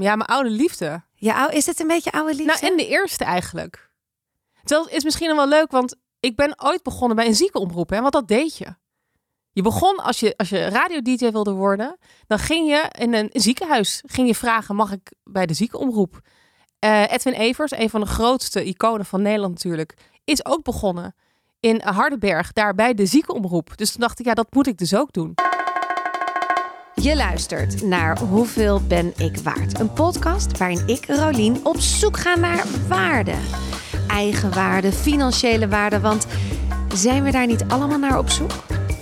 Ja, mijn oude liefde. Ja, is het een beetje oude liefde? Nou, en de eerste eigenlijk. Terwijl is misschien wel leuk, want ik ben ooit begonnen bij een ziekenomroep. Hè, want dat deed je. Je begon als je, als je radio-dj wilde worden, dan ging je in een ziekenhuis ging je vragen, mag ik bij de ziekenomroep? Eh, Edwin Evers, een van de grootste iconen van Nederland natuurlijk, is ook begonnen in Hardenberg, daar bij de ziekenomroep. Dus toen dacht ik, ja, dat moet ik dus ook doen. Je luistert naar Hoeveel ben ik waard? Een podcast waarin ik, Rolien, op zoek ga naar waarde. Eigen waarde, financiële waarde, want zijn we daar niet allemaal naar op zoek?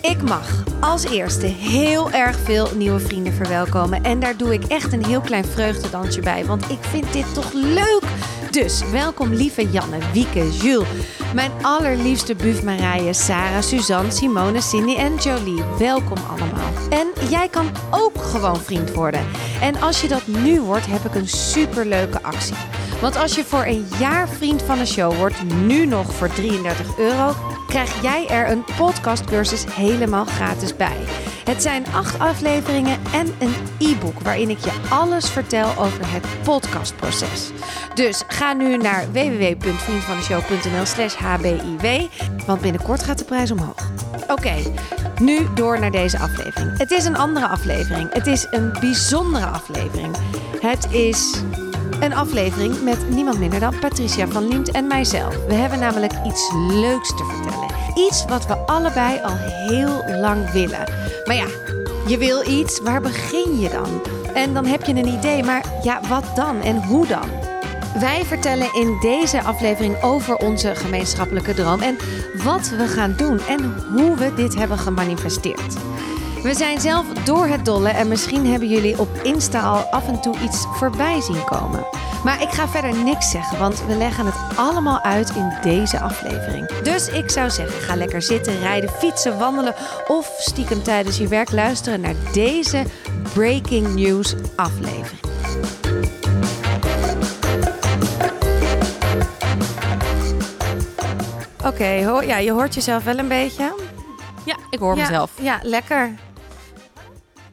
Ik mag als eerste heel erg veel nieuwe vrienden verwelkomen. En daar doe ik echt een heel klein vreugdedansje bij, want ik vind dit toch leuk. Dus welkom lieve Janne, Wieke, Jules, mijn allerliefste buf Marije, Sarah, Suzanne, Simone, Cindy en Jolie. Welkom allemaal. En jij kan ook gewoon vriend worden. En als je dat nu wordt, heb ik een superleuke actie. Want als je voor een jaar vriend van de show wordt, nu nog voor 33 euro, krijg jij er een podcastcursus helemaal gratis bij. Het zijn acht afleveringen en een e-book waarin ik je alles vertel over het podcastproces. Dus ga nu naar www.vriendvandeshow.nl slash hbiw, want binnenkort gaat de prijs omhoog. Oké, nu door naar deze aflevering. Het is een andere aflevering. Het is een bijzondere aflevering. Het is een aflevering met niemand minder dan Patricia van Liemt en mijzelf. We hebben namelijk iets leuks te vertellen. Iets wat we allebei al heel lang willen. Maar ja, je wil iets, waar begin je dan? En dan heb je een idee, maar ja, wat dan en hoe dan? Wij vertellen in deze aflevering over onze gemeenschappelijke droom en wat we gaan doen en hoe we dit hebben gemanifesteerd. We zijn zelf door het dolle en misschien hebben jullie op Insta al af en toe iets voorbij zien komen. Maar ik ga verder niks zeggen, want we leggen het allemaal uit in deze aflevering. Dus ik zou zeggen, ga lekker zitten, rijden, fietsen, wandelen of stiekem tijdens je werk luisteren naar deze breaking news aflevering. Oké, hoor, ja, je hoort jezelf wel een beetje. Ja, ik hoor ja, mezelf. Ja, lekker.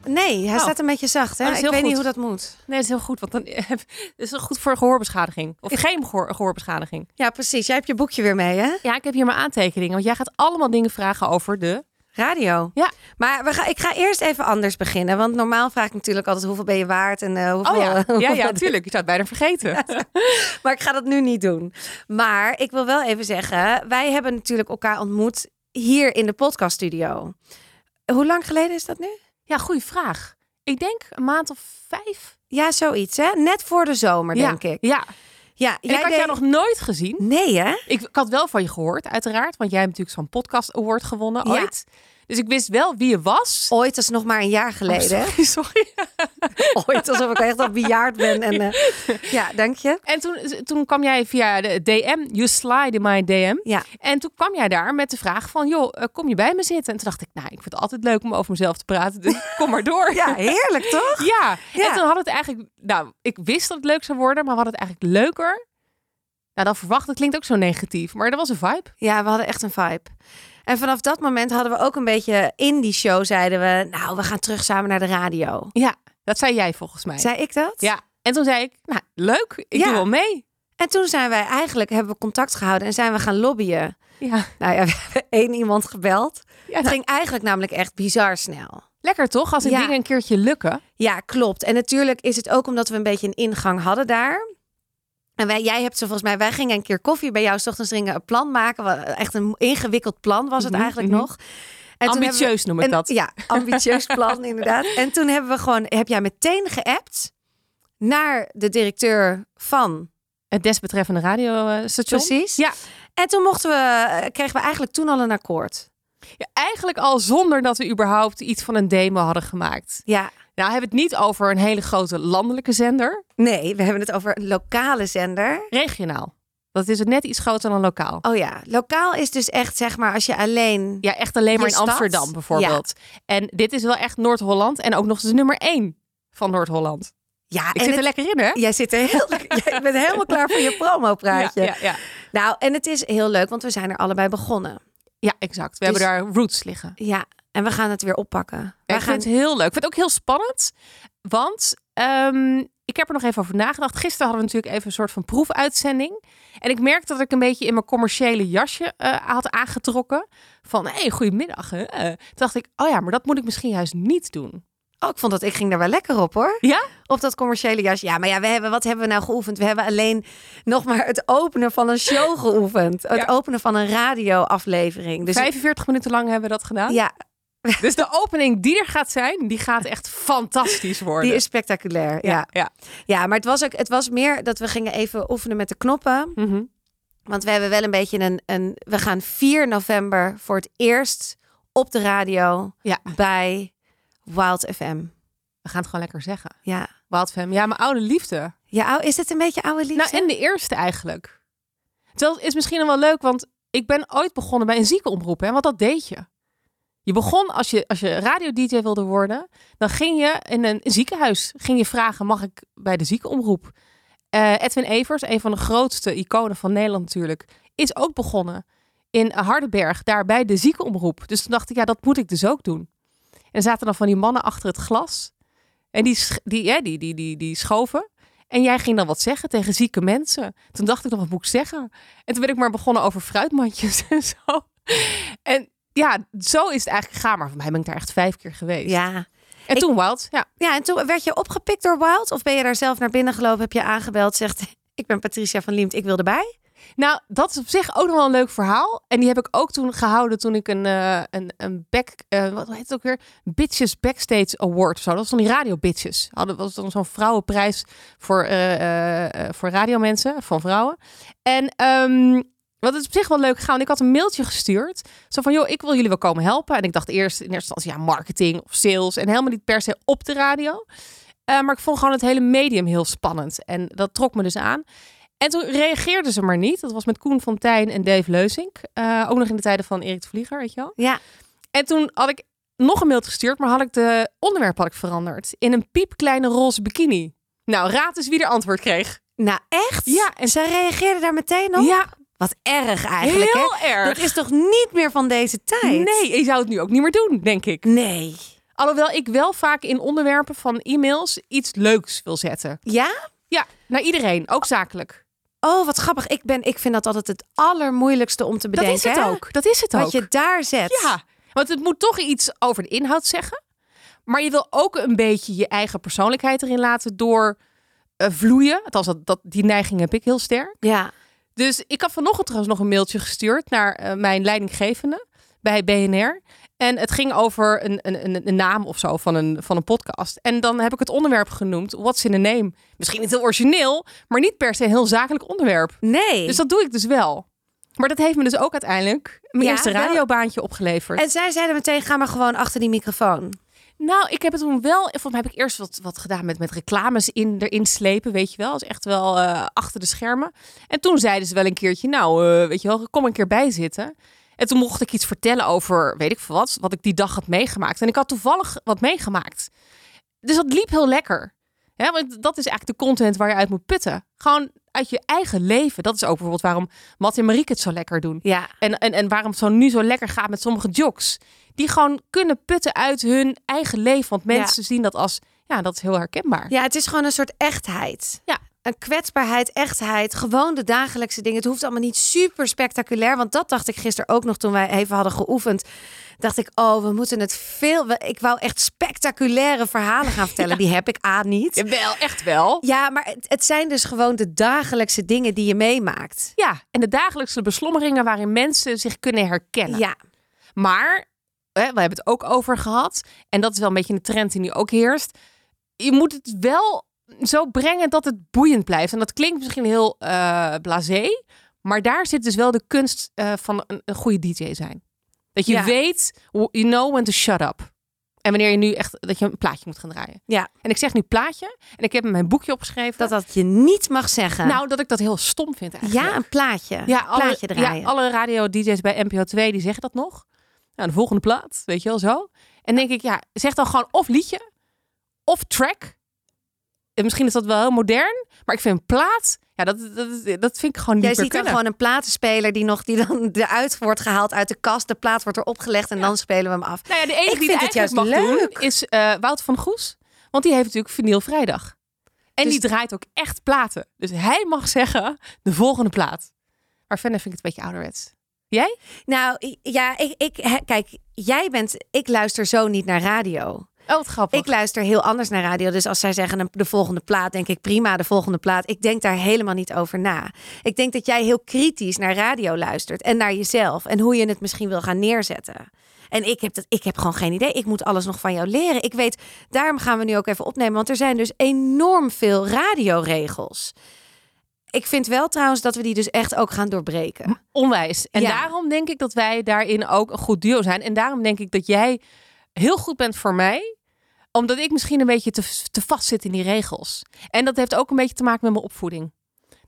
Nee, hij Oh. staat een beetje zacht. Hè? Oh, ik weet niet hoe dat moet. Nee, dat is heel goed, want dan het is het goed voor gehoorbeschadiging. Of geen gehoor, gehoorbeschadiging. Ja, precies. Jij hebt je boekje weer mee, hè? Ja, ik heb hier mijn aantekeningen, want jij gaat allemaal dingen vragen over de... Radio. Ja. Maar we gaan, ik ga eerst even anders beginnen. Want normaal vraag ik natuurlijk altijd hoeveel ben je waard en eh, hoeveel... Oh ja, ja, ja, tuurlijk. Je zou het bijna vergeten. Maar ik ga dat nu niet doen. Maar ik wil wel even zeggen, wij hebben natuurlijk elkaar ontmoet hier in de podcaststudio. Hoe lang geleden is dat nu? Ja, goede vraag. Ik denk een maand of vijf. Ja, zoiets, hè? Net voor de zomer, denk ik. Ja, Ja, en ik had deed- jou nog nooit gezien. Nee, hè? Ik, ik had wel van je gehoord, uiteraard. Want jij hebt natuurlijk zo'n podcast award gewonnen Ja. Dus ik wist wel wie je was. Ooit, dat is nog maar een jaar geleden. Oh, sorry, sorry. Ooit, alsof ik echt al bejaard ben. En, eh, ja, dank je. En toen, toen kwam jij via de DM, you slide in my DM. Ja. En toen kwam jij daar met de vraag van, joh, eh, kom je bij me zitten? En toen dacht ik, nou, ik vind het altijd leuk om over mezelf te praten. Dus kom maar door. Ja, heerlijk toch? Ja. Ja. En toen had het eigenlijk, nou, ik wist dat het leuk zou worden, maar we hadden het eigenlijk leuker. Nou, dan verwacht, dat klinkt ook zo negatief, maar dat was een vibe. Ja, we hadden echt een vibe. En vanaf dat moment hadden we ook een beetje in die show zeiden we, nou, we gaan terug samen naar de radio. Ja, dat zei jij volgens mij. Zei ik dat? Ja. En toen zei ik, nou, leuk, ik Ja. doe wel mee. En toen zijn wij eigenlijk, hebben we contact gehouden en zijn we gaan lobbyen. Ja, Nou ja, we hebben één iemand gebeld. ja Het nou, ging eigenlijk namelijk echt bizar snel. lekker toch, als Ja. dingen een keertje lukken. Ja, klopt. En natuurlijk is het ook omdat we een beetje een ingang hadden daar. En wij, jij hebt zo volgens mij, wij gingen een keer koffie bij jou, 's ochtends gingen een plan maken. Echt een ingewikkeld plan was het Mhm, eigenlijk mhm. nog. En Ambitieus noem ik dat. Ja, ambitieus plan inderdaad. En toen hebben we gewoon, heb jij meteen geappt naar de directeur van. Het desbetreffende radiostation. Precies. Ja. En toen mochten we, eh, kregen we eigenlijk toen al een akkoord. Ja, eigenlijk al zonder dat we überhaupt iets van een demo hadden gemaakt. Ja, Nou, hebben we het niet over een hele grote landelijke zender. nee, we hebben het over een lokale zender. Regionaal. Dat is het net iets groter dan lokaal. Oh ja, lokaal is dus echt zeg maar als je alleen. Ja, echt alleen maar in stad? Amsterdam bijvoorbeeld. En dit is wel echt Noord-Holland. En ook nog eens de nummer één van Noord-Holland. Ja, Ik en zit er lekker in, hè? Jij zit er heel, jij bent helemaal klaar voor je promo-praatje. Ja, ja, ja. Nou, en het is heel leuk, want we zijn er allebei begonnen. ja exact. We Dus- hebben daar roots liggen. Ja, en we gaan het weer oppakken. Wij ik gaan... vind het heel leuk. Ik vind het ook heel spannend. Want ehm, ik heb er nog even over nagedacht. Gisteren hadden we natuurlijk even een soort van proefuitzending. En ik merkte dat ik een beetje in mijn commerciële jasje uh, had aangetrokken. Van, hé, hey, goedemiddag. Hè? Toen dacht ik, oh ja, maar dat moet ik misschien juist niet doen. Oh, ik vond dat ik ging daar wel lekker op hoor. Ja? Op dat commerciële jasje. Ja, maar ja, we hebben, wat hebben we nou geoefend? We hebben alleen nog maar het openen van een show geoefend. Het openen van een radioaflevering. Dus 45 minuten lang hebben we dat gedaan? Ja, dus de opening die er gaat zijn, die gaat echt fantastisch worden. Die is spectaculair, ja. Ja, ja. maar het was ook, het was meer dat we gingen even oefenen met de knoppen. Mhm. Want we hebben wel een beetje een, een, we gaan 4 november voor het eerst op de radio ja. bij Wild FM. We gaan het gewoon lekker zeggen. Ja. Wild FM. Ja, mijn oude liefde. Ja, is het een beetje oude liefde? Nou, en de eerste eigenlijk. Het is misschien wel leuk, want ik ben ooit begonnen bij een ziekenomroep. Hè, want dat deed je. Je begon als je, als je radio-dj wilde worden, dan ging je in een ziekenhuis ging je vragen: mag ik bij de ziekenomroep? Uh, Edwin Evers, een van de grootste iconen van Nederland natuurlijk, is ook begonnen in Hardenberg, daar bij de ziekenomroep. Dus toen dacht ik, ja, dat moet ik dus ook doen. En zaten dan van die mannen achter het glas. En die, die, ja, die, die, die, die schoven. En jij ging dan wat zeggen tegen zieke mensen. Toen dacht ik nog, wat moet ik zeggen? En toen ben ik maar begonnen over fruitmandjes en zo. En ja, zo is het eigenlijk gegaan. Maar voor mij ben ik daar echt vijf keer geweest. Ja. En toen Wild, ja. Ja, en toen werd je opgepikt door Wild? Of ben je daar zelf naar binnen gelopen, heb je aangebeld, zegt... Ik ben Patricia van Liemt, ik wil erbij? Nou, dat is op zich ook nog wel een leuk verhaal. En die heb ik ook toen gehouden toen ik een, uh, een, een back, uh, wat heet het ook weer? Bitches Backstage Award of zo. Dat was van die radio bitches. Hadden was dan zo'n vrouwenprijs voor, uh, voor radiomensen, van vrouwen. En um, wat is op zich wel leuk gegaan. Ik had een mailtje gestuurd. Zo van, joh, ik wil jullie wel komen helpen. En ik dacht eerst in eerste instantie, ja, marketing of sales. En helemaal niet per se op de radio. Uh, maar ik vond gewoon het hele medium heel spannend. En dat trok me dus aan. En toen reageerden ze maar niet. Dat was met Koen Fontijn en Dave Leusink. Uh, ook nog in de tijden van Erik de Vlieger, weet je wel. Ja. En toen had ik nog een mail gestuurd, maar had ik de onderwerp had ik veranderd. In een piepkleine roze bikini. Nou, raad eens wie er antwoord kreeg. Nou, echt? Ja. En zij reageerde daar meteen op? Ja, wat erg eigenlijk. Heel hè? erg. Dat is toch niet meer van deze tijd? Nee, je zou het nu ook niet meer doen, denk ik. Nee. Alhoewel ik wel vaak in onderwerpen van e-mails iets leuks wil zetten. Ja? Ja, naar iedereen, ook zakelijk. Oh, wat grappig. Ik, ben, ik vind dat altijd het allermoeilijkste om te bedenken. Dat is het ook. Dat is het ook. Wat je daar zet. Ja, want het moet toch iets over de inhoud zeggen. Maar je wil ook een beetje je eigen persoonlijkheid erin laten door uh, vloeien. Althans, dat, dat, die neiging heb ik heel sterk. Ja. Dus ik had vanochtend trouwens nog een mailtje gestuurd naar uh, mijn leidinggevende bij BNR. En het ging over een, een, een, naam of zo van een, van een podcast. En dan heb ik het onderwerp genoemd. What's in a name? Misschien niet heel origineel, maar niet per se een heel zakelijk onderwerp. Nee. Dus dat doe ik dus wel. Maar dat heeft me dus ook uiteindelijk mijn Ja, eerste radiobaantje opgeleverd. En zij zeiden meteen, ga maar gewoon achter die microfoon. Nou, ik heb het toen wel. Volgens mij heb ik eerst wat, wat gedaan met, met reclames in, erin slepen, weet je wel. Is echt wel eh, achter de schermen. En toen zeiden ze wel een keertje, nou, eh, weet je wel, kom een keer bij zitten. En toen mocht ik iets vertellen over, weet ik veel wat, wat ik die dag had meegemaakt. En ik had toevallig wat meegemaakt. Dus dat liep heel lekker. Ja, want dat is eigenlijk de content waar je uit moet putten. Gewoon uit je eigen leven. Dat is ook bijvoorbeeld waarom Matt en Marieke het zo lekker doen. Ja. En, en, en waarom het zo nu zo lekker gaat met sommige jocks. Die gewoon kunnen putten uit hun eigen leven. Want mensen zien dat als, ja, dat is heel herkenbaar. Ja, het is gewoon een soort echtheid. Ja. Een kwetsbaarheid, echtheid, gewoon de dagelijkse dingen. Het hoeft allemaal niet super spectaculair. Want dat dacht ik gisteren ook nog toen wij even hadden geoefend. Dacht ik, oh, we moeten het veel... Ik wou echt spectaculaire verhalen gaan vertellen. Die heb ik aan niet. Wel, echt wel. Ja, maar het, het zijn dus gewoon de dagelijkse dingen die je meemaakt. Ja, en de dagelijkse beslommeringen waarin mensen zich kunnen herkennen. Ja, Maar, hè, we hebben het ook over gehad. En dat is wel een beetje een trend die nu ook heerst. Je moet het wel zo brengen dat het boeiend blijft. En dat klinkt misschien heel blasé. Maar daar zit dus wel de kunst eh, van een, een goede DJ zijn. Dat je Ja. weet, you know when to shut up. En wanneer je nu echt, dat je een plaatje moet gaan draaien. ja, En ik zeg nu plaatje. En ik heb in mijn boekje opgeschreven. dat dat je niet mag zeggen. nou, dat ik dat heel stom vind eigenlijk. ja, een plaatje. Ja, alle, plaatje draaien. Ja, alle radio-dj's bij NPO 2 die zeggen dat nog. Nou, de volgende plaat, weet je wel zo. En denk ik, ja, zeg dan gewoon of liedje of track. En misschien is dat wel heel modern, maar ik vind een plaat, ja, dat, dat, dat vind ik gewoon niet Jij ziet dan gewoon een platenspeler die nog die dan eruit wordt gehaald uit de kast. De plaat wordt erop gelegd en dan spelen we hem af. Nou ja, de enige Ik die vind het juist mag leuk. doen is eh Wout van Goes. Want die heeft natuurlijk Vinyl Vrijdag. En Dus- die draait ook echt platen. Dus hij mag zeggen, de volgende plaat. Maar verder vind ik het een beetje ouderwets. Jij? Nou, ja, ik, ik, kijk, jij bent, ik luister zo niet naar radio. Oh, wat grappig. Ik luister heel anders naar radio. Dus als zij zeggen de volgende plaat, denk ik prima, de volgende plaat. Ik denk daar helemaal niet over na. Ik denk dat jij heel kritisch naar radio luistert en naar jezelf en hoe je het misschien wil gaan neerzetten. En ik heb, dat, ik heb gewoon geen idee. Ik moet alles nog van jou leren. Ik weet, daarom gaan we nu ook even opnemen. Want er zijn dus enorm veel radioregels. Ik vind wel trouwens dat we die dus echt ook gaan doorbreken. Onwijs. En Ja. daarom denk ik dat wij daarin ook een goed duo zijn. En daarom denk ik dat jij heel goed bent voor mij. Omdat ik misschien een beetje te, te vast zit in die regels. En dat heeft ook een beetje te maken met mijn opvoeding.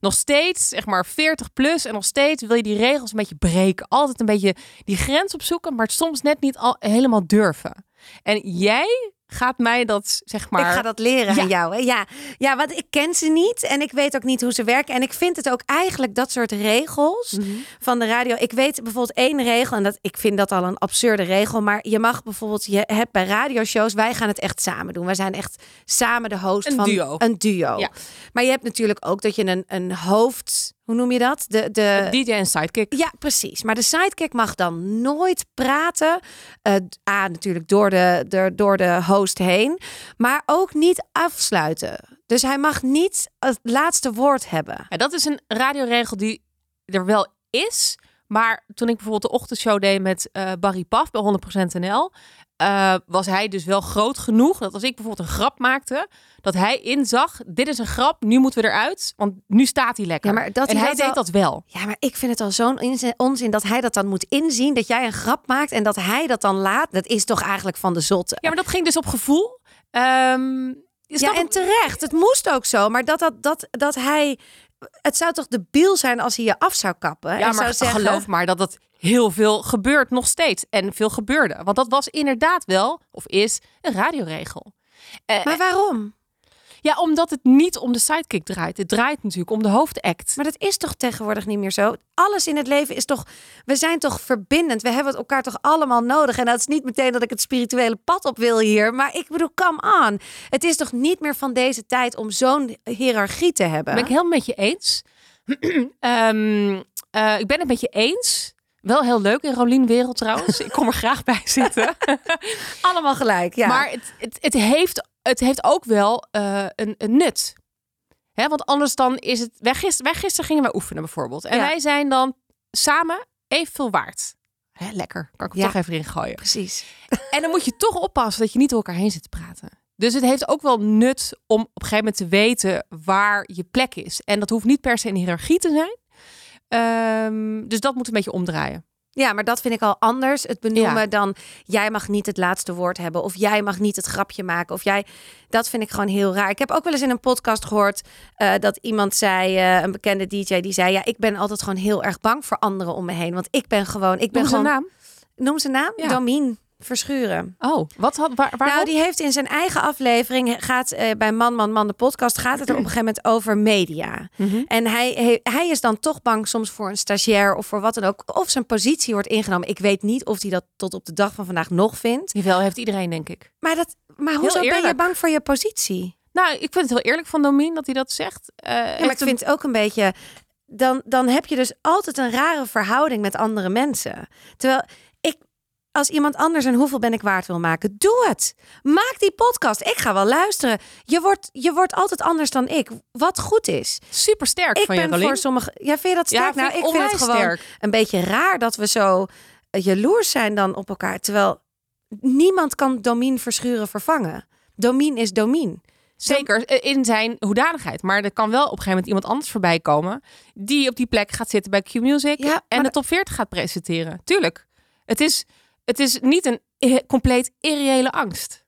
Nog steeds, zeg maar 40 plus. En nog steeds wil je die regels een beetje breken. Altijd een beetje die grens opzoeken. Maar soms net niet al, helemaal durven. En jij gaat mij dat, zeg maar... Ik ga dat leren Ja. aan jou. Hè? Ja. ja, want ik ken ze niet en ik weet ook niet hoe ze werken. En ik vind het ook eigenlijk dat soort regels Mhm. van de radio. Ik weet bijvoorbeeld één regel en dat ik vind dat al een absurde regel. Maar je mag bijvoorbeeld, je hebt bij radioshows, wij gaan het echt samen doen. Wij zijn echt samen de host Een van duo. een duo. Ja. Maar je hebt natuurlijk ook dat je een, een hoofd, hoe noem je dat? De, de, DJ en sidekick. ja, precies. Maar de sidekick mag dan nooit praten. Eh, A, natuurlijk door de, door, door de host heen. Maar ook niet afsluiten. Dus hij mag niet het laatste woord hebben. Ja, dat is een radioregel die er wel is. Maar toen ik bijvoorbeeld de ochtendshow deed met eh, Barry Paf bij 100% NL... eh, was hij dus wel groot genoeg dat als ik bijvoorbeeld een grap maakte... dat hij inzag, dit is een grap, nu moeten we eruit. Want nu staat hij lekker. Ja, maar dat en hij dat deed al- dat wel. Ja, maar ik vind het al zo'n onzin dat hij dat dan moet inzien. Dat jij een grap maakt en dat hij dat dan laat. Dat is toch eigenlijk van de zotte. Ja, maar dat ging dus op gevoel. Ehm is Ja, dat en terecht. Het moest ook zo. Maar dat, dat, dat, dat hij... Het zou toch debiel zijn als hij je af zou kappen? Ja, en maar zou zeggen, geloof maar dat het heel veel gebeurt nog steeds. En veel gebeurde. Want dat was inderdaad wel, of is, een radioregel. Eh, Maar waarom? Ja, omdat het niet om de sidekick draait. Het draait natuurlijk om de hoofdact. Maar dat is toch tegenwoordig niet meer zo? Alles in het leven is toch... We zijn toch verbindend? We hebben het elkaar toch allemaal nodig? En dat is niet meteen dat ik het spirituele pad op wil hier. Maar ik bedoel, come on. Het is toch niet meer van deze tijd om zo'n hiërarchie te hebben? Ben ik helemaal met je eens. Ehm, eh, ik ben het met je eens. Wel heel leuk in Rolien Wereld trouwens. ik kom er graag bij zitten. Allemaal gelijk, ja. Maar het, het, het, heeft, het heeft ook wel eh, een, een nut. Hè, want anders dan is het... Wij gisteren, wij gisteren gingen wij oefenen bijvoorbeeld. En Ja. wij zijn dan samen evenveel waard. Hè, lekker. Kan ik Ja. toch even in gooien. Precies. En dan moet je toch oppassen dat je niet door elkaar heen zit te praten. Dus het heeft ook wel nut om op een gegeven moment te weten waar je plek is. En dat hoeft niet per se een hiërarchie te zijn. Ehm, dus dat moet een beetje omdraaien. Ja, maar dat vind ik al anders. Het benoemen Ja. dan jij mag niet het laatste woord hebben of jij mag niet het grapje maken of jij dat vind ik gewoon heel raar. Ik heb ook wel eens in een podcast gehoord eh, dat iemand zei, eh, een bekende DJ die zei ja, ik ben altijd gewoon heel erg bang voor anderen om me heen, want ik ben gewoon ik ben Noem zijn gewoon naam. noem zijn naam Ja. Domien Verschuren. Oh, wat had, waar, waarom? Nou, die heeft in zijn eigen aflevering, gaat eh, bij Man, Man, Man, de podcast, gaat het er op een gegeven moment over media. Mhm. En hij, hij, hij is dan toch bang soms voor een stagiair of voor wat dan ook. Of zijn positie wordt ingenomen. Ik weet niet of hij dat tot op de dag van vandaag nog vindt. Jawel, heeft iedereen denk ik. Maar, dat, maar hoezo ben je bang voor je positie? Nou, ik vind het heel eerlijk van Domien dat hij dat zegt. Eh, Ja, maar ik vind het ook een beetje... Dan, dan heb je dus altijd een rare verhouding met andere mensen. Terwijl als iemand anders een hoeveel ben ik waard wil maken, doe het. Maak die podcast. Ik ga wel luisteren. Je wordt, je wordt altijd anders dan ik. Wat goed is. super sterk Ik van je, ben Rolien. voor sommige. Ja, vind je dat Ja, sterk? vind nou, ik ik vind het gewoon sterk. een beetje raar dat we zo eh, jaloers zijn dan op elkaar. Terwijl niemand kan Domien Verschuren vervangen. Domien is Domien. Zeker, eh, in zijn hoedanigheid. Maar er kan wel op een gegeven moment iemand anders voorbij komen... die op die plek gaat zitten bij Q-Music... Ja, en de top 40 gaat presenteren. Tuurlijk. Het is, het is niet een compleet irreële angst.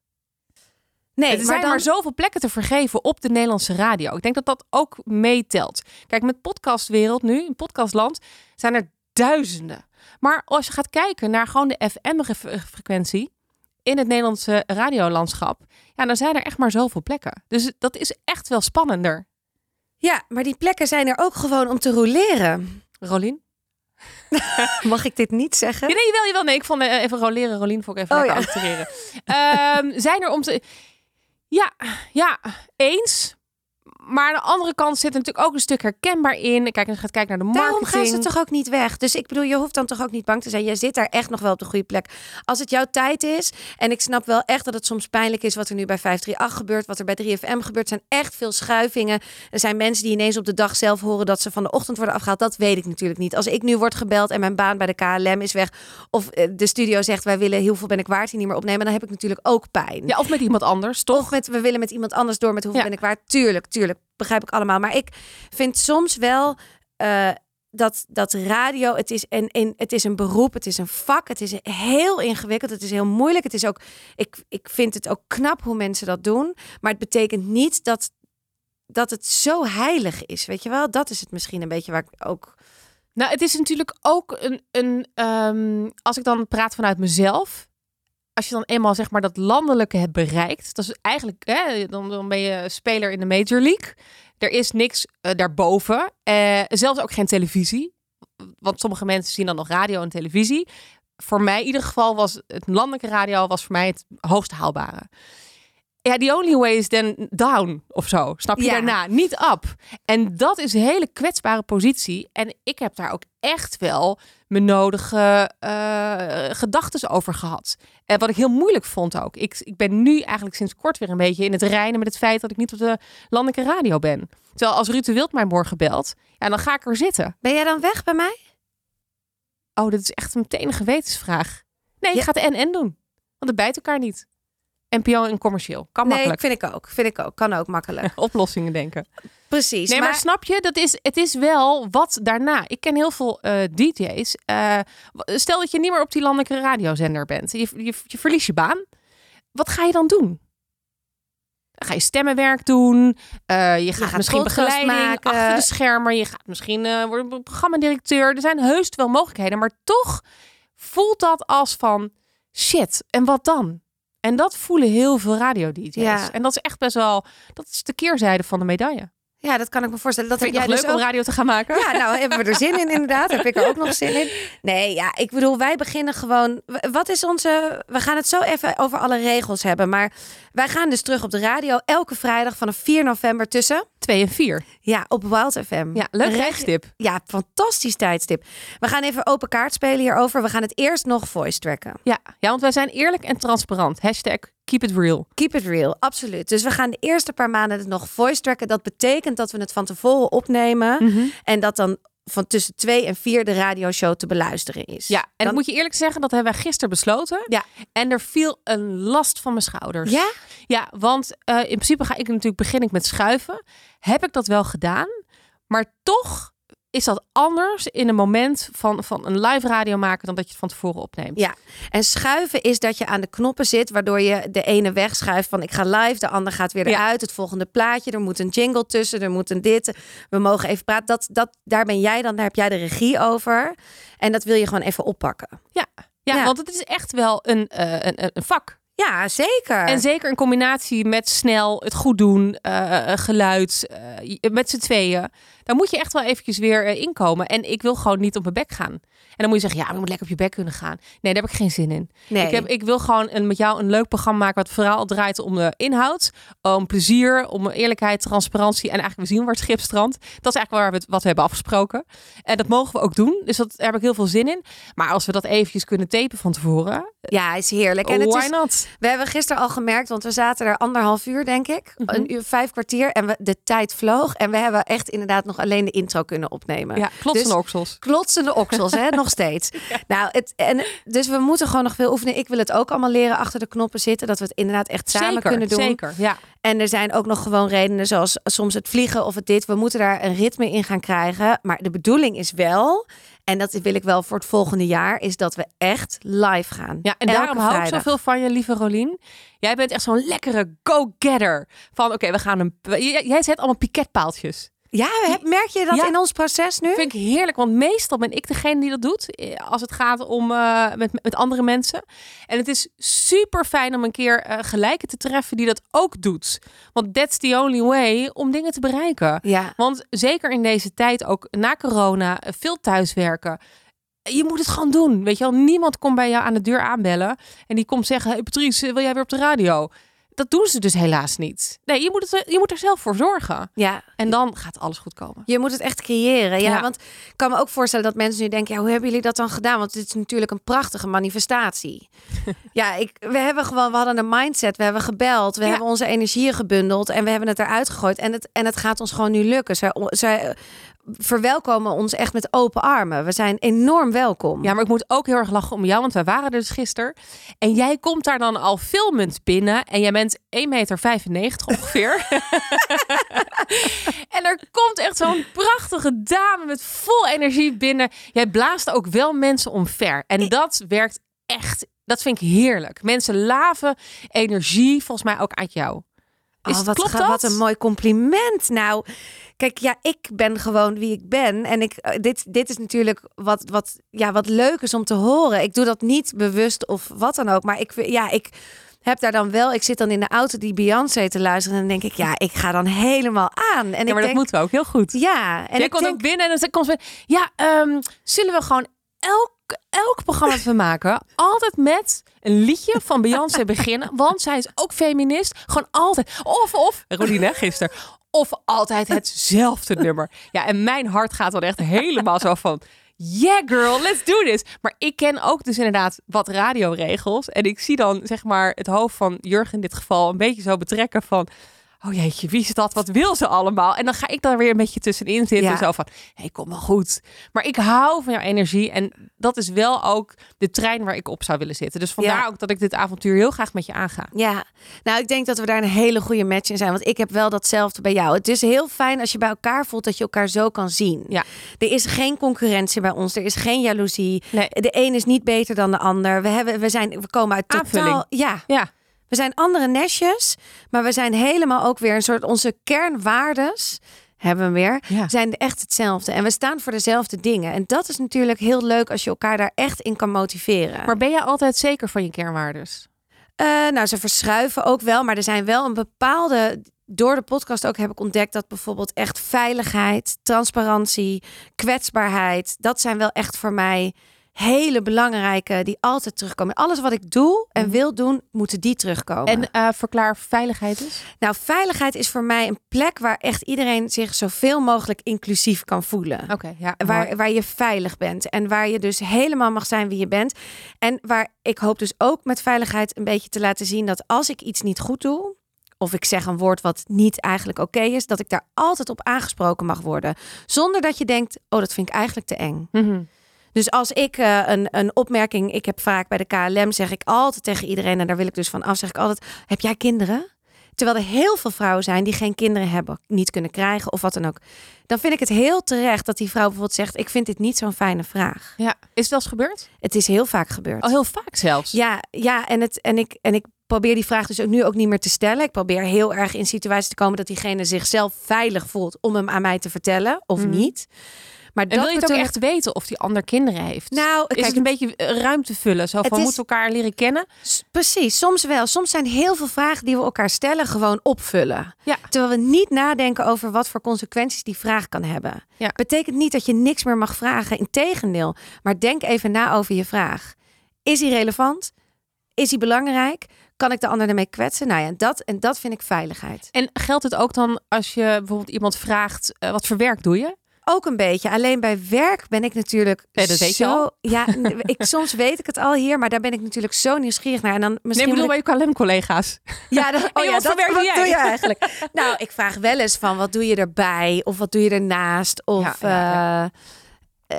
Nee, er maar zijn dan, maar zoveel plekken te vergeven op de Nederlandse radio. Ik denk dat dat ook meetelt. Kijk, met podcastwereld nu, in podcastland, zijn er duizenden. Maar als je gaat kijken naar gewoon de FM-frequentie in het Nederlandse radiolandschap, ja, dan zijn er echt maar zoveel plekken. Dus dat is echt wel spannender. Ja, maar die plekken zijn er ook gewoon om te roleren. Rolien? Mag ik dit niet zeggen? Ja, nee, jawel. Nee, ik vond eh, even roleren, Rolien, vond ik even Oh, lekker ja. Ehm, zijn er om te... Ja, ja, eens. Maar aan de andere kant zit er natuurlijk ook een stuk herkenbaar in. Kijk, je gaat kijken naar de Daarom marketing. gaan ze toch ook niet weg. Dus ik bedoel, je hoeft dan toch ook niet bang te zijn. Je zit daar echt nog wel op de goede plek. Als het jouw tijd is, en ik snap wel echt dat het soms pijnlijk is wat er nu bij 538 gebeurt, wat er bij 3FM gebeurt, zijn echt veel schuivingen. Er zijn mensen die ineens op de dag zelf horen dat ze van de ochtend worden afgehaald. Dat weet ik natuurlijk niet. Als ik nu word gebeld en mijn baan bij de KLM is weg, of eh, de studio zegt wij willen heel veel ben ik waard hier niet meer opnemen, dan heb ik natuurlijk ook pijn. Ja, of met iemand anders, toch? Of met we willen met iemand anders door met hoeveel Ja. ben ik waard. Tuurlijk, tuurlijk. Begrijp ik allemaal. Maar ik vind soms wel eh, dat, dat radio, het is, een, een, het is een beroep, het is een vak. Het is heel ingewikkeld, het is heel moeilijk. Het is ook, ik, ik vind het ook knap hoe mensen dat doen. Maar het betekent niet dat, dat het zo heilig is. Weet je wel, dat is het misschien een beetje waar ik ook... Nou, het is natuurlijk ook een, een ehm, als ik dan praat vanuit mezelf. Als je dan eenmaal zeg maar dat landelijke hebt bereikt, dat is eigenlijk, hè, dan, dan ben je speler in de Major League. Er is niks eh, daarboven, Eh, zelfs ook geen televisie. Want sommige mensen zien dan nog radio en televisie. Voor mij in ieder geval was het landelijke radio was voor mij het hoogst haalbare. Ja, the only way is then down of zo. Snap je Ja. daarna? Niet up. En dat is een hele kwetsbare positie. En ik heb daar ook echt wel mijn nodige eh gedachten over gehad. En wat ik heel moeilijk vond ook. Ik, ik ben nu eigenlijk sinds kort weer een beetje in het reinen met het feit dat ik niet op de landelijke radio ben. Terwijl als Ruud de Wild mij morgen belt, ja, dan ga ik er zitten. Ben jij dan weg bij mij? Oh, dit is echt meteen een gewetensvraag. Nee, ik Ja. ga het en-en doen. Want het bijt elkaar niet. NPO en commercieel. Kan Nee, makkelijk. vind ik ook. Vind ik ook. Kan ook makkelijk. Oplossingen denken. Precies. Nee, maar, snap je? Dat is, het is wel wat daarna. Ik ken heel veel eh, DJ's. Eh, stel dat je niet meer op die landelijke radiozender bent. Je, je, je verliest je baan. Wat ga je dan doen? Ga je stemmenwerk doen. eh, je gaat, gaat misschien begeleiding maken. achter de schermen. Je gaat misschien worden programmadirecteur. Er zijn heus wel mogelijkheden. Maar toch voelt dat als van shit. En wat dan? En dat voelen heel veel radio-dj's. Ja. En dat is echt best wel... Dat is de keerzijde van de medaille. Ja, dat kan ik me voorstellen. Dat Vind jij leuk dus om ook. radio te gaan maken? Ja, nou hebben we er zin in inderdaad. Heb ik er ook nog zin in. Nee, ja, ik bedoel, wij beginnen gewoon. Wat is onze. We gaan het zo even over alle regels hebben. Maar wij gaan dus terug op de radio elke vrijdag vanaf 4 november tussen. 2 en 4. Ja, op Wild FM. Ja, leuk tijdstip. Ja, fantastisch tijdstip. We gaan even open kaart spelen hierover. We gaan het eerst nog voice tracken. Ja, ja, want wij zijn eerlijk en transparant. Hashtag keep it real. Keep it real, absoluut. Dus we gaan de eerste paar maanden het nog voice tracken. Dat betekent dat we het van tevoren opnemen. Mhm. En dat dan van tussen 2 en 4 de radioshow te beluisteren is. Ja, en Dan- moet je eerlijk zeggen, dat hebben wij gisteren besloten. Ja. En er viel een last van mijn schouders. Ja? Ja, want eh, in principe ga ik natuurlijk begin ik met schuiven. Heb ik dat wel gedaan, maar toch is dat anders in een moment van, van een live radio maken dan dat je het van tevoren opneemt. Ja, en schuiven is dat je aan de knoppen zit, waardoor je de ene wegschuift van ik ga live, de ander gaat weer Ja. eruit, het volgende plaatje, er moet een jingle tussen, er moet een dit, we mogen even praten. Dat, dat, daar ben jij dan, daar heb jij de regie over. En dat wil je gewoon even oppakken. Ja, ja, Ja. want het is echt wel een, eh, een- een vak. Ja, zeker. En zeker in combinatie met snel, het goed doen, eh, eh, geluid, eh, met z'n tweeën. Daar moet je echt wel eventjes weer inkomen. En ik wil gewoon niet op mijn bek gaan. En dan moet je zeggen, ja, maar je moet lekker op je bek kunnen gaan. Nee, daar heb ik geen zin in. nee. Ik, heb, ik wil gewoon een, met jou een leuk programma maken... wat vooral draait om de inhoud, om plezier, om eerlijkheid, transparantie... en eigenlijk we zien waar het schip strandt. Dat is eigenlijk waar we het, wat we hebben afgesproken. En dat mogen we ook doen, dus dat, daar heb ik heel veel zin in. Maar als we dat eventjes kunnen tapen van tevoren, ja, is heerlijk. En het is, not? we hebben gisteren al gemerkt, want we zaten er anderhalf uur, denk ik. Mhm. Een uur, vijf kwartier. En we, de tijd vloog. En we hebben echt inderdaad nog alleen de intro kunnen opnemen. Ja, klotsende Dus- oksels. Klotsende oksels, hè? nog steeds. Nou, het, en, dus we moeten gewoon nog veel oefenen. Ik wil het ook allemaal leren achter de knoppen zitten. Dat we het inderdaad echt samen zeker, kunnen doen. Zeker, ja. En er zijn ook nog gewoon redenen zoals soms het vliegen of het dit. We moeten daar een ritme in gaan krijgen. Maar de bedoeling is wel, en dat wil ik wel voor het volgende jaar, is dat we echt live gaan. Ja, en Elke daarom hou ik zoveel van je, lieve Rolien. Jij bent echt zo'n lekkere go-getter. Van, oké, we gaan een... Jij zet allemaal piketpaaltjes. Ja, merk je dat Ja. in ons proces nu? vind ik heerlijk, want meestal ben ik degene die dat doet. eh, Als het gaat om eh, met, met andere mensen. En het is super fijn om een keer eh, gelijke te treffen die dat ook doet. Want that's the only way om dingen te bereiken. Ja. Want zeker in deze tijd, ook na corona, veel thuiswerken. Je moet het gewoon doen. Weet je wel, niemand komt bij jou aan de deur aanbellen. En die komt zeggen: Hey Patrice, wil jij weer op de radio? Dat doen ze dus helaas niet. Nee, je moet, het, je moet er zelf voor zorgen. Ja, En dan gaat alles goed komen. je moet het echt creëren. Ja, Ja. want ik kan me ook voorstellen dat mensen nu denken, ja, hoe hebben jullie dat dan gedaan? Want het is natuurlijk een prachtige manifestatie. ja, ik, we hebben gewoon, we hadden een mindset, we hebben gebeld, we Ja. hebben onze energieën gebundeld en we hebben het eruit gegooid. En het, en het gaat ons gewoon nu lukken. Zij, zij verwelkomen ons echt met open armen. We zijn enorm welkom. Ja, maar ik moet ook heel erg lachen om jou, want wij waren er dus gisteren. En jij komt daar dan al filmend binnen en jij bent 1,95 meter ongeveer. en er komt echt zo'n prachtige dame met vol energie binnen. Jij blaast ook wel mensen omver. En dat werkt echt, dat vind ik heerlijk. Mensen laven energie volgens mij ook uit jou. Is, Oh, wat, klopt dat? wat een mooi compliment. Nou, kijk, ja, ik ben gewoon wie ik ben. En ik, eh, dit, dit is natuurlijk wat, wat, ja, wat leuk is om te horen. Ik doe dat niet bewust of wat dan ook. Maar ik, ja, ik heb daar dan wel... Ik zit dan in de auto die Beyoncé te luisteren. En dan denk ik, ja, ik ga dan helemaal aan. En Ja, ik maar dat denk, moeten we ook heel goed. Ja, en Jij ik komt denk, ook binnen en dan komt ze... Ja, ehm, zullen we gewoon elk, elk programma dat we maken... altijd met een liedje van Beyoncé beginnen? Want zij is ook feminist. Gewoon altijd. Of, of... Rodine, gisteren. Of altijd hetzelfde nummer. Ja, en mijn hart gaat dan echt helemaal zo van... Yeah girl, let's do this. Maar ik ken ook dus inderdaad wat radioregels. En ik zie dan zeg maar het hoofd van Jurgen in dit geval... een beetje zo betrekken van... Oh jeetje, wie is dat? Wat wil ze allemaal? En dan ga ik daar weer een beetje tussenin zitten. Ja. Zo van, hé, hey, kom wel goed. Maar ik hou van jouw energie. En dat is wel ook de trein waar ik op zou willen zitten. Dus vandaar Ja. ook dat ik dit avontuur heel graag met je aanga. Ja, nou, ik denk dat we daar een hele goede match in zijn. Want ik heb wel datzelfde bij jou. Het is heel fijn als je bij elkaar voelt dat je elkaar zo kan zien. Ja. Er is geen concurrentie bij ons. Er is geen jaloezie. Nee. De een is niet beter dan de ander. We, hebben, we, zijn, we komen uit totaal... Aanvulling. Ja, Ja, we zijn andere nestjes. Maar we zijn helemaal ook weer een soort... Onze kernwaardes hebben we weer. Ja. Zijn echt hetzelfde. En we staan voor dezelfde dingen. En dat is natuurlijk heel leuk als je elkaar daar echt in kan motiveren. maar ben jij altijd zeker van je kernwaardes? Eh, nou, ze verschuiven ook wel, maar er zijn wel een bepaalde. Door de podcast ook heb ik ontdekt dat bijvoorbeeld echt veiligheid, transparantie, kwetsbaarheid, dat zijn wel echt voor mij hele belangrijke die altijd terugkomen. Alles wat ik doe en Mhm. wil doen, moeten die terugkomen. En eh, verklaar veiligheid dus? nou, veiligheid is voor mij een plek waar echt iedereen zich zoveel mogelijk inclusief kan voelen. Oké, ja. mooi. Waar, waar je veilig bent. En waar je dus helemaal mag zijn wie je bent. En waar ik hoop dus ook met veiligheid een beetje te laten zien dat als ik iets niet goed doe. Of ik zeg een woord wat niet eigenlijk oké is, dat ik daar altijd op aangesproken mag worden. Zonder dat je denkt, oh, dat vind ik eigenlijk te eng. Mhm. Dus als ik eh, een, een opmerking, ik heb vaak bij de KLM, zeg ik altijd tegen iedereen, en daar wil ik dus van af, zeg ik altijd: Heb jij kinderen? Terwijl er heel veel vrouwen zijn die geen kinderen hebben, niet kunnen krijgen of wat dan ook. Dan vind ik het heel terecht dat die vrouw bijvoorbeeld zegt: Ik vind dit niet zo'n fijne vraag. Ja, is het wel eens gebeurd? Het is heel vaak gebeurd. Al heel vaak zelfs. Ja, ja en, het, en, ik, en ik probeer die vraag dus ook nu ook niet meer te stellen. Ik probeer heel erg in situaties te komen dat diegene zichzelf veilig voelt om hem aan mij te vertellen of Mhm. niet. Maar En wil je het ook echt weten of die ander kinderen heeft? Nou, is kijk, het een beetje eh, ruimte vullen? Zo Het van, is- moeten we elkaar leren kennen? Precies, soms wel. Soms zijn heel veel vragen die we elkaar stellen gewoon opvullen. Ja. Terwijl we niet nadenken over wat voor consequenties die vraag kan hebben. Ja. Betekent niet dat je niks meer mag vragen. Integendeel. Maar denk even na over je vraag. Is die relevant? Is die belangrijk? Kan ik de ander ermee kwetsen? Nou ja, dat, en dat vind ik veiligheid. En geldt het ook dan als je bijvoorbeeld iemand vraagt, eh, wat voor werk doe je? Ook een beetje. Alleen bij werk ben ik natuurlijk. Nee, dat weet je zo, al. Ja, ik, soms weet ik het al hier, maar daar ben ik natuurlijk zo nieuwsgierig naar. En dan Nee, misschien ik bedoel ik- bij je KLM-collega's. Ja, dat, oh ja, wat dat, wat doe doe jij? je eigenlijk? nou, ik vraag wel eens van wat doe je erbij? Of wat doe je ernaast? Of Ja, ja, eh,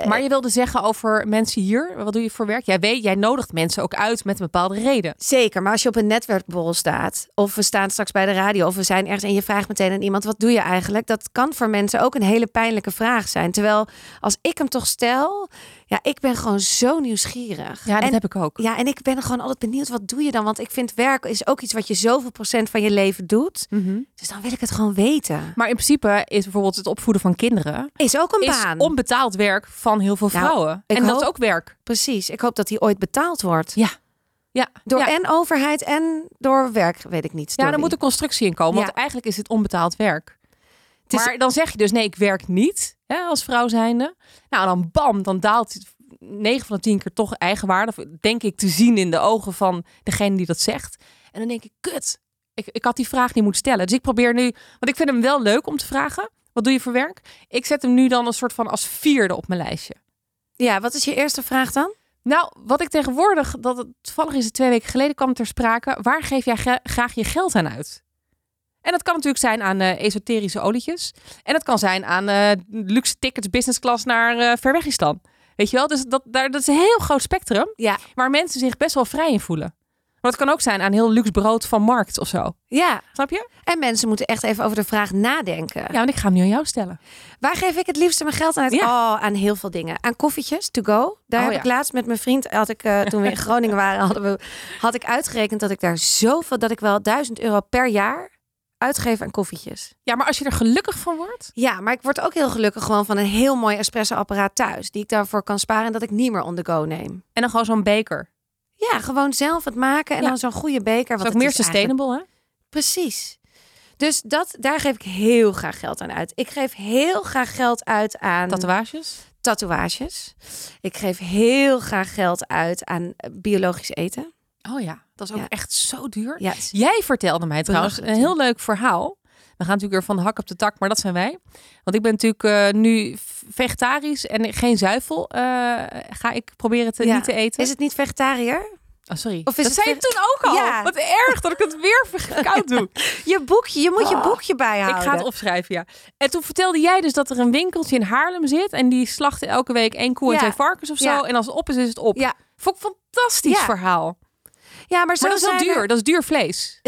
Maar je wilde zeggen over mensen hier, wat doe je voor werk? Jij weet, jij nodigt mensen ook uit met een bepaalde reden. zeker. Maar als je op een netwerkborrel staat, of we staan straks bij de radio, of we zijn ergens en je vraagt meteen aan iemand: wat doe je eigenlijk? Dat kan voor mensen ook een hele pijnlijke vraag zijn. Terwijl als ik hem toch stel, ja, ik ben gewoon zo nieuwsgierig. Ja, dat en, heb ik ook. ja, en ik ben gewoon altijd benieuwd, wat doe je dan? Want ik vind werk is ook iets wat je zoveel procent van je leven doet. Mhm. Dus dan wil ik het gewoon weten. Maar in principe is bijvoorbeeld het opvoeden van kinderen Is ook een is baan. onbetaald werk van heel veel Nou, vrouwen. en dat is ook werk. Precies. Ik hoop dat die ooit betaald wordt. Ja. Ja, Door ja. en overheid en door werk, weet ik niet. ja, wie. moet een constructie in komen. Want eigenlijk is het onbetaald werk. Is- Maar dan zeg je dus nee, ik werk niet hè, als vrouw zijnde. Nou, dan bam, dan daalt het 9 van de 10 keer toch eigenwaarde. Denk ik te zien in de ogen van degene die dat zegt. En dan denk ik, kut. ik, ik had die vraag niet moeten stellen. Dus ik probeer nu, want ik vind hem wel leuk om te vragen. Wat doe je voor werk? Ik zet hem nu dan een soort van als vierde op mijn lijstje. Ja, wat is je eerste vraag dan? Nou, wat ik tegenwoordig, dat het, toevallig is het twee weken geleden kwam ter sprake. Waar geef jij graag je geld aan uit? En dat kan natuurlijk zijn aan eh, esoterische olietjes. En het kan zijn aan eh, luxe tickets business class naar eh Verwegistan. Weet je wel? Dus dat, daar, dat is een heel groot spectrum Ja. waar mensen zich best wel vrij in voelen. Maar het kan ook zijn aan heel luxe brood van markt of zo. Ja, Snap je? en mensen moeten echt even over de vraag nadenken. Ja, want ik ga hem nu aan jou stellen. Waar geef ik het liefste mijn geld aan? Ja. Oh, aan heel veel dingen. Aan koffietjes, to go. Daar Oh, heb ja. ik laatst met mijn vriend, had ik, toen we in Groningen waren, hadden we, had ik uitgerekend dat ik daar zoveel, dat ik wel 1000 euro per jaar uitgeef aan koffietjes. Ja, maar als je er gelukkig van wordt. Ja, maar ik word ook heel gelukkig gewoon van een heel mooi espresso-apparaat thuis. Die ik daarvoor kan sparen en dat ik niet meer on the go neem. En dan gewoon zo'n beker. Ja, gewoon zelf het maken en Ja. dan zo'n goede beker. Dat is ook meer eigenlijk- sustainable, hè? Precies. Dus dat, daar geef ik heel graag geld aan uit. Ik geef heel graag geld uit aan Tatoeages. tatoeages. Ik geef heel graag geld uit aan eh, biologisch eten. Oh ja, dat is ook Ja. echt zo duur. Ja, het is- Jij vertelde mij trouwens een heel leuk verhaal. We gaan natuurlijk weer van de hak op de tak, maar dat zijn wij. Want ik ben natuurlijk eh, nu vegetarisch en geen zuivel. eh, ga ik proberen te, Ja. niet te eten. is het niet vegetariër? Oh, sorry. of is dat het zei je toen ook al. Ja. Wat erg dat ik het weer koud doe. Je boekje, je moet je Oh, boekje bijhouden. Ik ga het opschrijven, ja. En toen vertelde jij dus dat er een winkeltje in Haarlem zit. En die slachten elke week één koe en twee varkens of zo. En als het op is, is het op. Ja. Vond ik een fantastisch Ja. verhaal. Ja, maar, zo Maar dat is wel er- duur. Dat is duur vlees.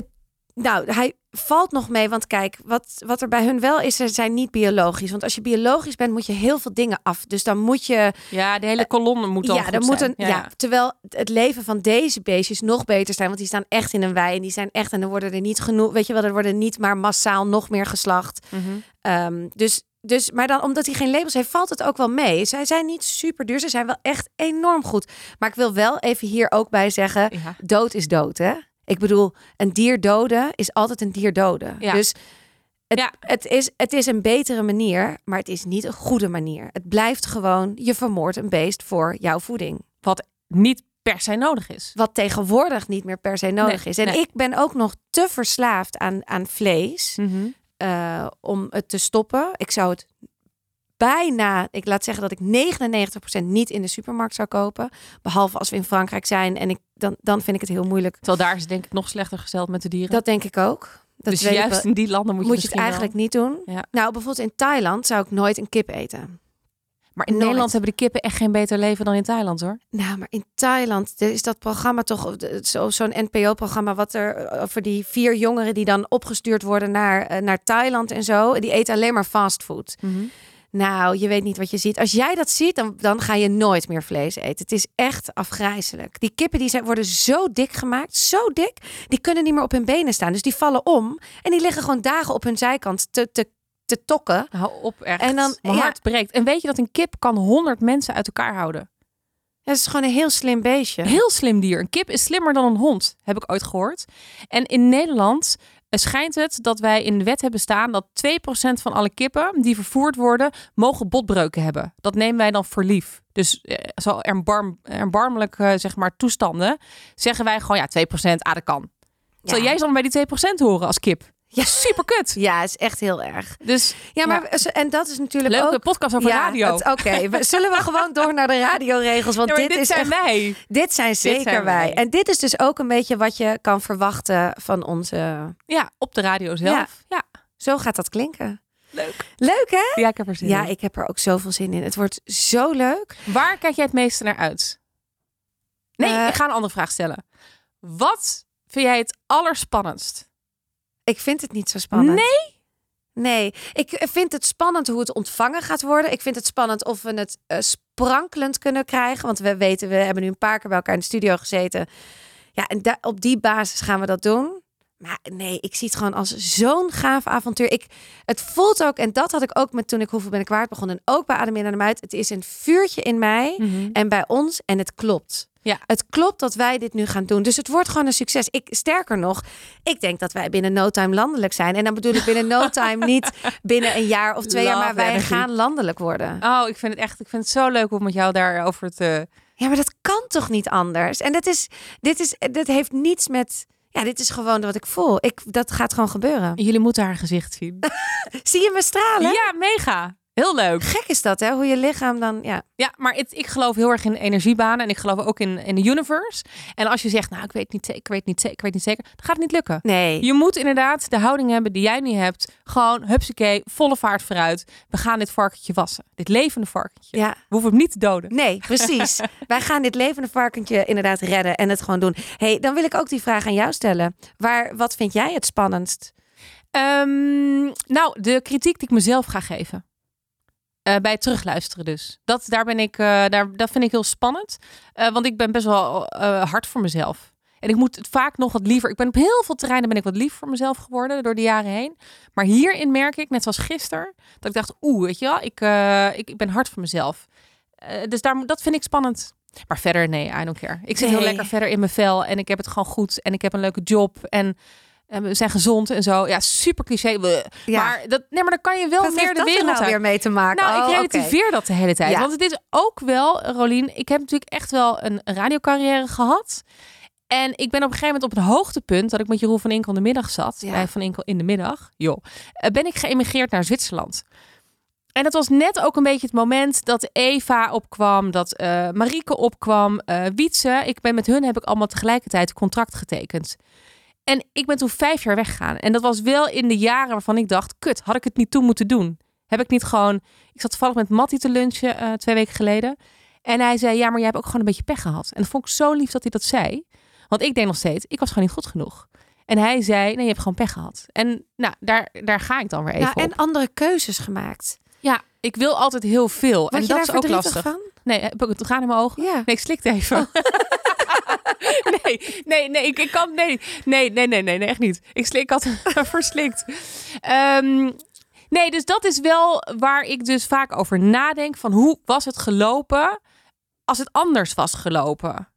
Nou, hij valt nog mee, want kijk, wat, wat er bij hun wel is, ze zijn niet biologisch. Want als je biologisch bent, moet je heel veel dingen af. Dus dan moet je Ja, de hele kolonne moet dan ja, dan moet zijn. een, ja, terwijl het leven van deze beestjes nog beter zijn, want die staan echt in een wei en die zijn echt en er worden er niet genoeg, weet je wel, er worden niet maar massaal nog meer geslacht. Mhm. Ehm, dus, dus, maar dan omdat hij geen labels heeft, valt het ook wel mee. Zij zijn niet super duur, ze zijn wel echt enorm goed. Maar ik wil wel even hier ook bij zeggen, Ja. dood is dood, hè? Ik bedoel, een dier doden is altijd een dier doden. Ja. Dus het, Ja. het, is, het is een betere manier, maar het is niet een goede manier. Het blijft gewoon, je vermoordt een beest voor jouw voeding. Wat niet per se nodig is. Wat tegenwoordig niet meer per se nodig Nee, is. En nee. ik ben ook nog te verslaafd aan, aan vlees eh, om het te stoppen. Ik zou het bijna, ik laat zeggen dat ik 99% niet in de supermarkt zou kopen. Behalve als we in Frankrijk zijn en ik, dan, dan vind ik het heel moeilijk. Terwijl daar is het denk ik nog slechter gesteld met de dieren. Dat denk ik ook. Dat dus juist in die landen moet je, moet je het eigenlijk niet doen. Ja. Nou, bijvoorbeeld in Thailand zou ik nooit een kip eten. Maar in nooit. Nederland hebben de kippen echt geen beter leven dan in Thailand hoor. Nou, maar in Thailand er is dat programma toch zo- zo'n NPO-programma wat er eh, over die vier jongeren die dan opgestuurd worden naar, eh, naar Thailand en zo. Die eten alleen maar fastfood. Nou, je weet niet wat je ziet. Als jij dat ziet, dan, dan ga je nooit meer vlees eten. Het is echt afgrijzelijk. Die kippen die zijn, worden zo dik gemaakt, zo dik, die kunnen niet meer op hun benen staan. Dus die vallen om en die liggen gewoon dagen op hun zijkant te, te, te tokken. Hou op echt. En dan- Mijn ja. hart breekt. En weet je dat een kip kan 100 mensen uit elkaar houden? Dat is gewoon een heel slim beestje. Heel slim dier. Een kip is slimmer dan een hond, heb ik ooit gehoord. En in Nederland eh, schijnt het dat wij in de wet hebben staan dat 2% van alle kippen die vervoerd worden, mogen botbreuken hebben. Dat nemen wij dan voor lief. Dus eh, zo erbarm, erbarmelijke zeg maar, toestanden zeggen wij gewoon ja, 2%, ah dat kan. Terwijl jij zal bij die 2% horen als kip. Ja. Super kut. Ja, is echt heel erg. Dus Ja, maar en dat is natuurlijk leuke ook. podcast over ja, radio. Oké, we- zullen we gewoon door naar de radioregels? Want Ja, dit, is zijn echt, wij. dit zijn zeker zijn wij. wij. En dit is dus ook een beetje wat je kan verwachten van onze. Ja, op de radio zelf. Ja, Zo gaat dat klinken. leuk. Leuk hè? Ja, ik heb er zin Ja, ik heb er ook zoveel zin in. Het wordt zo leuk. Waar kijk jij het meeste naar uit? Nee, Eh, ik ga een andere vraag stellen. Wat vind jij het allerspannendst? Ik vind het niet zo spannend. Nee? Nee, ik vind het spannend hoe het ontvangen gaat worden. Ik vind het spannend of we het eh, sprankelend kunnen krijgen. Want we weten, we hebben nu een paar keer bij elkaar in de studio gezeten. Ja, en da- op die basis gaan we dat doen. Maar nee, ik zie het gewoon als zo'n gaaf avontuur. Ik, het voelt ook, en dat had ik ook met toen ik Hoeveel Ben ik waard begon. En ook bij Adem in en uit. Het is een vuurtje in mij en bij ons. En het klopt. Ja. Het klopt dat wij dit nu gaan doen. Dus het wordt gewoon een succes. Ik, sterker nog, ik denk dat wij binnen no time landelijk zijn. En dan bedoel ik binnen no time niet binnen een jaar of twee jaar. Maar wij energy. gaan landelijk worden. Oh, ik vind het echt, ik vind het zo leuk om met jou daarover te... Ja, maar dat kan toch niet anders? En dat is, dit, is, dit heeft niets met Ja, dit is gewoon wat ik voel. Ik, dat gaat gewoon gebeuren. Jullie moeten haar gezicht zien. Zie je me stralen? Ja, mega. Heel leuk. Gek is dat, hè? Hoe je lichaam dan, ja. Ja, maar het, ik geloof heel erg in energiebanen en ik geloof ook in, in de universe. En als je zegt, nou, ik weet niet zeker, ik weet niet zeker, ik weet niet zeker, dan gaat het niet lukken. Nee. Je moet inderdaad de houding hebben die jij niet hebt. Gewoon, hupsakee, volle vaart vooruit. We gaan dit varkentje wassen. Dit levende varkentje. Ja. We hoeven hem niet te doden. Nee, precies. Wij gaan dit levende varkentje inderdaad redden en het gewoon doen. hey, dan wil ik ook die vraag aan jou stellen. Waar, wat vind jij het spannendst? Ehm, nou, de kritiek die ik mezelf ga geven. Eh, bij het terugluisteren dus. Dat, daar ben ik, eh, daar, dat vind ik heel spannend. Eh, want ik ben best wel hard voor mezelf. En ik moet het vaak nog wat liever. Ik ben op heel veel terreinen ben ik wat lief voor mezelf geworden door de jaren heen. Maar hierin merk ik, net zoals gisteren, dat ik dacht, oeh, weet je wel, ik, ik, ik ben hard voor mezelf. Dus daar, dat vind ik spannend. Maar verder, nee, I don't care. Ik zit heel lekker verder in mijn vel en ik heb het gewoon goed. En ik heb een leuke job en, en we zijn gezond en zo. Ja, super cliché. Ja. Maar, dat, nee, maar dan kan je wel Wat meer de er wereld nou uit. weer mee te maken? Nou, Oh, ik oké. relativeer dat de hele tijd. Ja. Want het is ook wel, Rolien, ik heb natuurlijk echt wel een radiocarrière gehad. En ik ben op een gegeven moment op het hoogtepunt dat ik met Jeroen van Inkel in de middag zat. Ja. Bij Van Inkel in de middag, joh. eh, Ben ik geëmigreerd naar Zwitserland. En dat was net ook een beetje het moment dat Eva opkwam, dat eh Marieke opkwam, eh Wietse. Ik ben met hun heb ik allemaal tegelijkertijd contract getekend. En ik ben toen vijf jaar weggegaan. En dat was wel in de jaren waarvan ik dacht, kut, had ik het niet toen moeten doen? Heb ik niet gewoon... Ik zat toevallig met Mattie te lunchen eh, twee weken geleden. En hij zei, ja, maar jij hebt ook gewoon een beetje pech gehad. En dat vond ik zo lief dat hij dat zei. Want ik denk nog steeds, ik was gewoon niet goed genoeg. En hij zei, nee, je hebt gewoon pech gehad. En nou, daar, daar ga ik dan weer even Ja, en op. andere keuzes gemaakt. Ja, ik wil altijd heel veel. En dat daar is ook lastig. van? Nee, heb ik het gaan in mijn ogen? Ja. Nee, ik slikte even. nee, nee, nee, ik, kan, nee, nee, nee, nee, nee, echt niet. Ik slik, ik had verslikt. Ehm, nee, dus dat is wel waar ik dus vaak over nadenk van hoe was het gelopen als het anders was gelopen.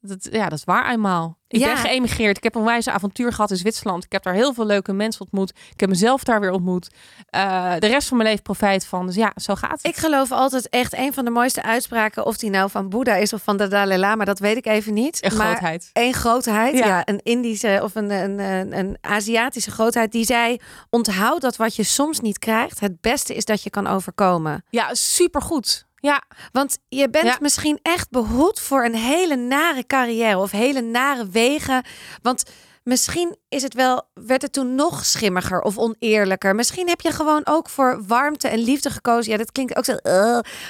Ja, dat, ja, dat is waar eenmaal. Ik Ja. ben geëmigreerd. Ik heb een wijze avontuur gehad in Zwitserland. Ik heb daar heel veel leuke mensen ontmoet. Ik heb mezelf daar weer ontmoet. Eh, de rest van mijn leven profijt van. Dus ja, zo gaat het. Ik geloof altijd echt een van de mooiste uitspraken, of die nou van Boeddha is of van de Dalai Lama, dat weet ik even niet. Een maar grootheid. Een grootheid, ja. Ja. een Indische of een, een, een, een Aziatische grootheid, die zei: onthoud dat wat je soms niet krijgt, het beste is dat je kan overkomen. Ja, supergoed. Ja, Want je bent Ja. misschien echt behoed voor een hele nare carrière of hele nare wegen. Want misschien is het wel, werd het toen nog schimmiger of oneerlijker. Misschien heb je gewoon ook voor warmte en liefde gekozen. Ja, dat klinkt ook zo.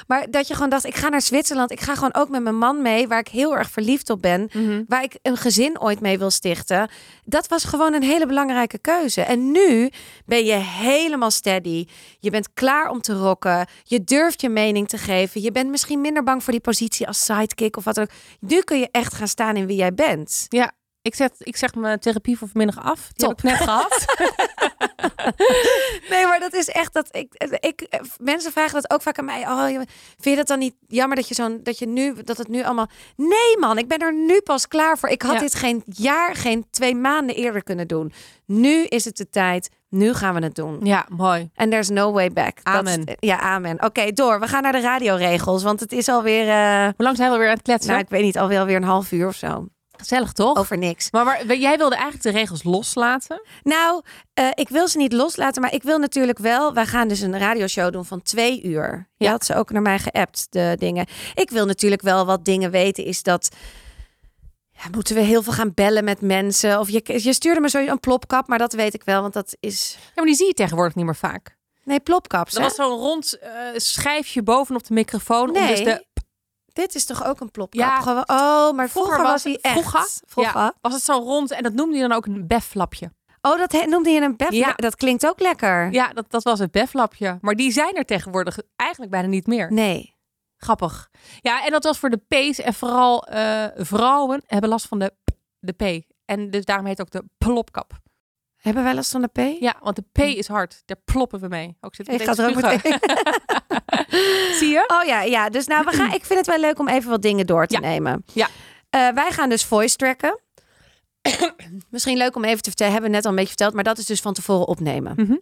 Maar dat je gewoon dacht: ik ga naar Zwitserland. Ik ga gewoon ook met mijn man mee, waar ik heel erg verliefd op ben. Waar ik een gezin ooit mee wil stichten. Dat was gewoon een hele belangrijke keuze. En nu ben je helemaal steady. Je bent klaar om te rocken. Je durft je mening te geven. Je bent misschien minder bang voor die positie als sidekick of wat ook. Nu kun je echt gaan staan in wie jij bent. ja. Ik, zet, ik zeg mijn therapie voor vanmiddag af. Die Top. heb ik net gehad. Nee, maar dat is echt dat ik, ik mensen vragen dat ook vaak aan mij. Oh, vind je dat dan niet jammer dat je zo'n dat je nu dat het nu allemaal? Nee, man, ik ben er nu pas klaar voor. Ik had Ja. dit geen jaar, geen twee maanden eerder kunnen doen. Nu is het de tijd. Nu gaan we het doen. Ja, mooi. En there's no way back. Dat- Amen. ja, amen. Oké, door. We gaan naar de radioregels, want het is alweer, eh Hoe lang zijn we weer aan het kletsen? nou, ik weet niet, alweer alweer een half uur of zo. Gezellig toch? Over niks. Maar, waar- jij wilde eigenlijk de regels loslaten. Nou, eh, ik wil ze niet loslaten, maar ik wil natuurlijk wel. Wij gaan dus een radioshow doen van twee uur. Je Ja. had ze ook naar mij geappt, de dingen. Ik wil natuurlijk wel wat dingen weten. Is dat. Ja, moeten we heel veel gaan bellen met mensen? Of je, je stuurde me sowieso een plopkap, maar dat weet ik wel, want dat is. Ja, maar die zie je tegenwoordig niet meer vaak. Nee, plopkaps. Hè? was zo'n rond eh, schijfje bovenop de microfoon. Om Nee. dus de, Dit is toch ook een plopkap? Ja. Oh, maar vroeger, was hij echt. Vroeger, Vroeger. Ja, was het zo rond en dat noemde je dan ook een befflapje. Oh, dat he- noemde je een bef. Ja. Dat klinkt ook lekker. Ja, dat, dat was het befflapje. Maar die zijn er tegenwoordig eigenlijk bijna niet meer. Nee. Grappig. Ja, en dat was voor de P's. En vooral eh, vrouwen hebben last van de, de P. En dus daarom heet ook de plopkap. Hebben wij last van de P? Ja, want de P is hard. Daar ploppen we mee. Ook zit Ik ga er ook meteen. Zie je? Oh ja, ja. Dus nou, we gaan, ik vind het wel leuk om even wat dingen door te Ja. nemen. Ja. Eh, wij gaan dus voice tracken. Misschien leuk om even te vertellen, hebben we net al een beetje verteld, maar dat is dus van tevoren opnemen. Mhm.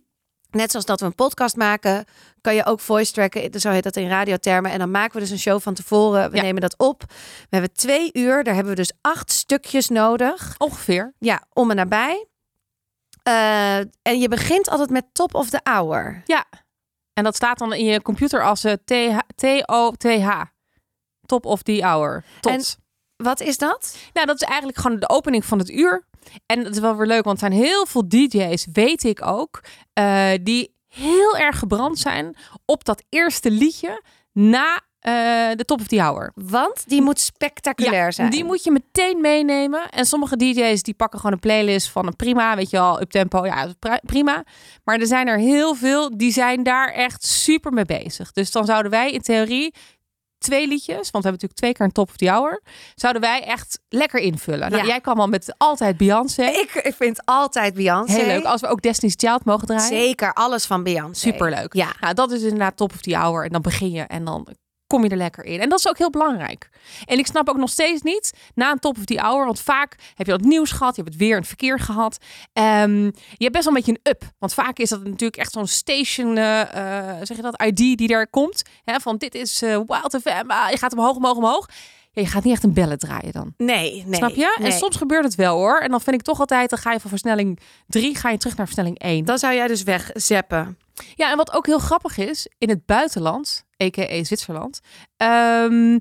Net zoals dat we een podcast maken, kan je ook voice tracken. Zo heet dat in radiothermen. En dan maken we dus een show van tevoren. We Ja. nemen dat op. We hebben twee uur. Daar hebben we dus acht stukjes nodig. Ongeveer. Ja, om en nabij. Eh, en je begint altijd met top of the hour. Ja. En dat staat dan in je computer als eh, TH T-O-T-H. Top of the hour. Tot. En- Wat is dat? Nou, dat is eigenlijk gewoon de opening van het uur. En dat is wel weer leuk, want er zijn heel veel DJ's, weet ik ook, eh, die heel erg gebrand zijn op dat eerste liedje na eh, de top of the hour. Want die moet spectaculair zijn. Die moet je meteen meenemen. En sommige DJ's die pakken gewoon een playlist van een prima, weet je wel, up tempo. Ja, prima. Maar er zijn er heel veel die zijn daar echt super mee bezig. Dus dan zouden wij in theorie twee liedjes, want we hebben natuurlijk twee keer een top of the hour, zouden wij echt lekker invullen. Nou, Ja. jij kan al met altijd Beyoncé. Ik, ik vind altijd Beyoncé. Heel leuk. Als we ook Destiny's Child mogen draaien. Zeker, alles van Beyoncé. Superleuk. Ja. Nou, dat is inderdaad top of the hour. En dan begin je en dan kom je er lekker in. En dat is ook heel belangrijk. En ik snap ook nog steeds niet, na een top of the hour, want vaak heb je dat nieuws gehad, je hebt het weer en het verkeer gehad. Ehm, je hebt best wel een beetje een up. Want vaak is dat natuurlijk echt zo'n station, eh, eh, zeg je dat, ID die daar komt. Hè, van dit is eh Wild FM, ah, je gaat omhoog, omhoog, omhoog. Ja, je gaat niet echt een bellen draaien dan. Nee, nee. Snap je? nee. En soms gebeurt het wel hoor. En dan vind ik toch altijd, dan ga je van versnelling 3, ga je terug naar versnelling 1. Dan zou jij dus wegzeppen. Ja, en wat ook heel grappig is, in het buitenland, a.k.a. Zwitserland, ehm,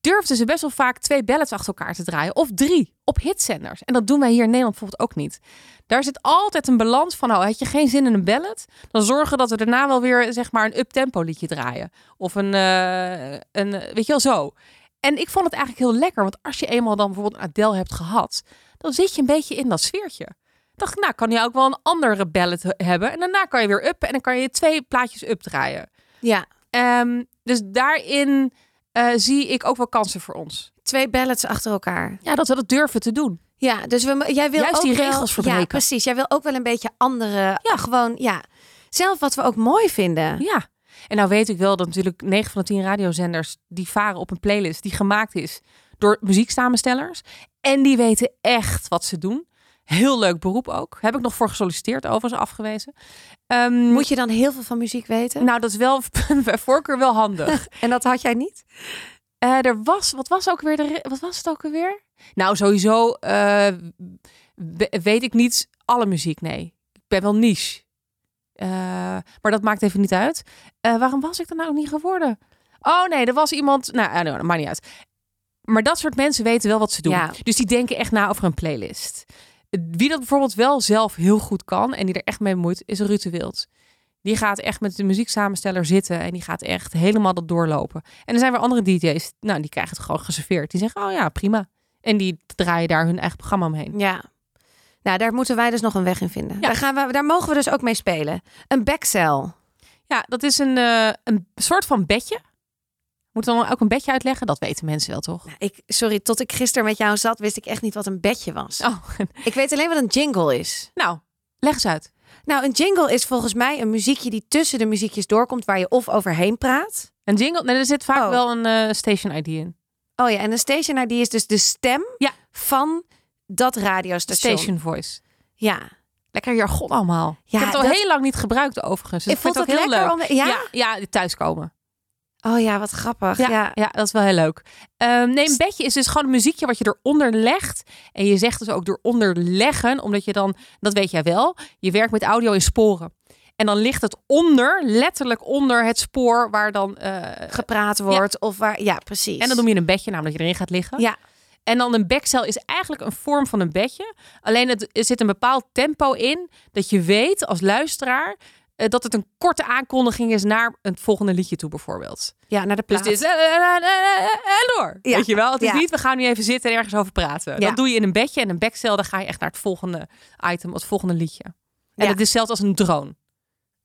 durfden ze best wel vaak twee ballads achter elkaar te draaien. Of drie, op hitzenders. En dat doen wij hier in Nederland bijvoorbeeld ook niet. Daar zit altijd een balans van, oh, had je geen zin in een ballad? Dan zorgen dat we daarna wel weer, zeg maar, een up-tempo liedje draaien. Of een, eh, een, weet je wel, zo. En ik vond het eigenlijk heel lekker, want als je eenmaal dan bijvoorbeeld een Adele hebt gehad, dan zit je een beetje in dat sfeertje. Dacht ik, nou kan je ook wel een andere ballad hebben. En daarna kan je weer up en dan kan je twee plaatjes up draaien. Ja, Ehm, dus daarin eh, zie ik ook wel kansen voor ons. twee ballads achter elkaar. Ja, dat we dat durven te doen. Ja, dus we, jij wil Juist ook die regels Ja, verbreken. precies. Jij wil ook wel een beetje andere, ja, gewoon, ja, zelf wat we ook mooi vinden. Ja. En nou weet ik wel dat natuurlijk 9 van de 10 radiozenders die varen op een playlist die gemaakt is door muzieksamenstellers. En die weten echt wat ze doen. Heel leuk beroep ook. Heb ik nog voor gesolliciteerd, overigens afgewezen. Ehm, Moet je dan heel veel van muziek weten? Nou, dat is wel bij voorkeur wel handig. en dat had jij niet? Eh, er was, wat was ook weer de, wat was het ook alweer? Nou, sowieso eh, we- weet ik niet alle muziek, nee. Ik ben wel niche. Eh, maar dat maakt even niet uit. Waarom was ik er nou niet geworden? Oh nee, er was iemand, nou, dat maakt niet uit. Maar dat soort mensen weten wel wat ze doen. Ja. Dus die denken echt na over een playlist. Wie dat bijvoorbeeld wel zelf heel goed kan en die er echt mee moet, is Ruud Wild. Die gaat echt met de muzieksamensteller zitten en die gaat echt helemaal dat doorlopen. En er zijn weer andere DJ's, nou, die krijgen het gewoon geserveerd. Die zeggen, oh ja, prima. En die draaien daar hun eigen programma omheen. Ja. Nou, daar moeten wij dus nog een weg in vinden. Ja. Daar, gaan we, daar mogen we dus ook mee spelen. Een backcell. Ja, dat is een, eh, een soort van bedje. Moet dan ook een bedje uitleggen? Dat weten mensen wel, toch? Ik, sorry, tot ik gisteren met jou zat, wist ik echt niet wat een bedje was. Oh, Ik weet alleen wat een jingle is. nou, leg eens uit. Nou, een jingle is volgens mij een muziekje die tussen de muziekjes doorkomt, waar je of overheen praat. Een jingle? Nee, er zit vaak Oh. wel een eh, station ID in. Oh ja, en een station ID is dus de stem Ja. van dat radiostation. Station voice. Ja. Lekker jargon allemaal. Ja, ik heb het al dat- heel lang niet gebruikt overigens. Dus Ik vond vind het ook heel lekker leuk. om... Ja? ja, ja, thuiskomen. Oh ja, wat grappig. Ja, Ja. ja. dat is wel heel leuk. Ehm, nee, een bedje is dus gewoon een muziekje wat je eronder legt. En je zegt dus ook eronder leggen, omdat je dan, dat weet jij wel, je werkt met audio in sporen. En dan ligt het onder, letterlijk onder het spoor waar dan... eh, Gepraat wordt of waar... Ja, precies. en dan noem je een bedje, namelijk dat je erin gaat liggen. Ja. En dan een backcel is eigenlijk een vorm van een bedje. Alleen het, er zit een bepaald tempo in dat je weet als luisteraar dat het een korte aankondiging is naar het volgende liedje toe bijvoorbeeld. Ja, naar de Dus plaat. dit is eh, eh, eh, eh, eh, door. Ja. Weet je wel? Het is Ja. niet, we gaan nu even zitten en ergens over praten. Ja. Dat doe je in een bedje en een backcel, dan ga je echt naar het volgende item, het volgende liedje. En het is zelfs als een drone.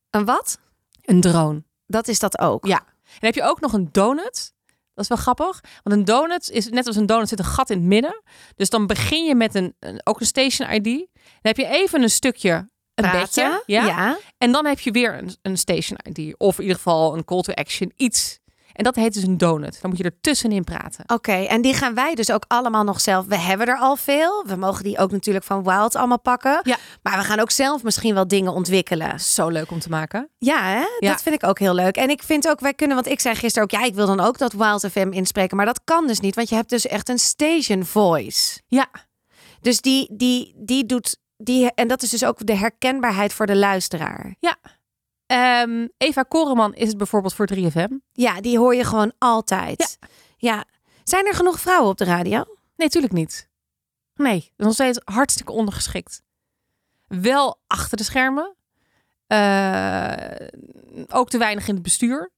Een wat? Een drone. Dat is dat ook. Ja. En heb je ook nog een donut. Dat is wel grappig. Want een donut is net als een donut zit een gat in het midden. Dus dan begin je met een, een ook een station ID. Dan heb je even een stukje een bedje. Ja? ja. En dan heb je weer een, een station ID. Of in ieder geval een call to action. Iets. En dat heet dus een donut. Dan moet je er tussenin praten. Oké, en die gaan wij dus ook allemaal nog zelf. We hebben er al veel. We mogen die ook natuurlijk van Wild allemaal pakken. Ja. Maar we gaan ook zelf misschien wel dingen ontwikkelen. Zo leuk om te maken. Ja, hè? Ja. dat vind ik ook heel leuk. En ik vind ook, wij kunnen, want ik zei gisteren ook, ja, ik wil dan ook dat Wild FM inspreken. Maar dat kan dus niet, want je hebt dus echt een station voice. Ja, Dus die, die, die doet, die, en dat is dus ook de herkenbaarheid voor de luisteraar. Ehm, Eva Koreman is het bijvoorbeeld voor 3FM. Ja, die hoor je gewoon altijd. Ja. Zijn er genoeg vrouwen op de radio? Nee, tuurlijk niet. Nee, dat is nog steeds hartstikke ondergeschikt. Wel achter de schermen. Eh, ook te weinig in het bestuur.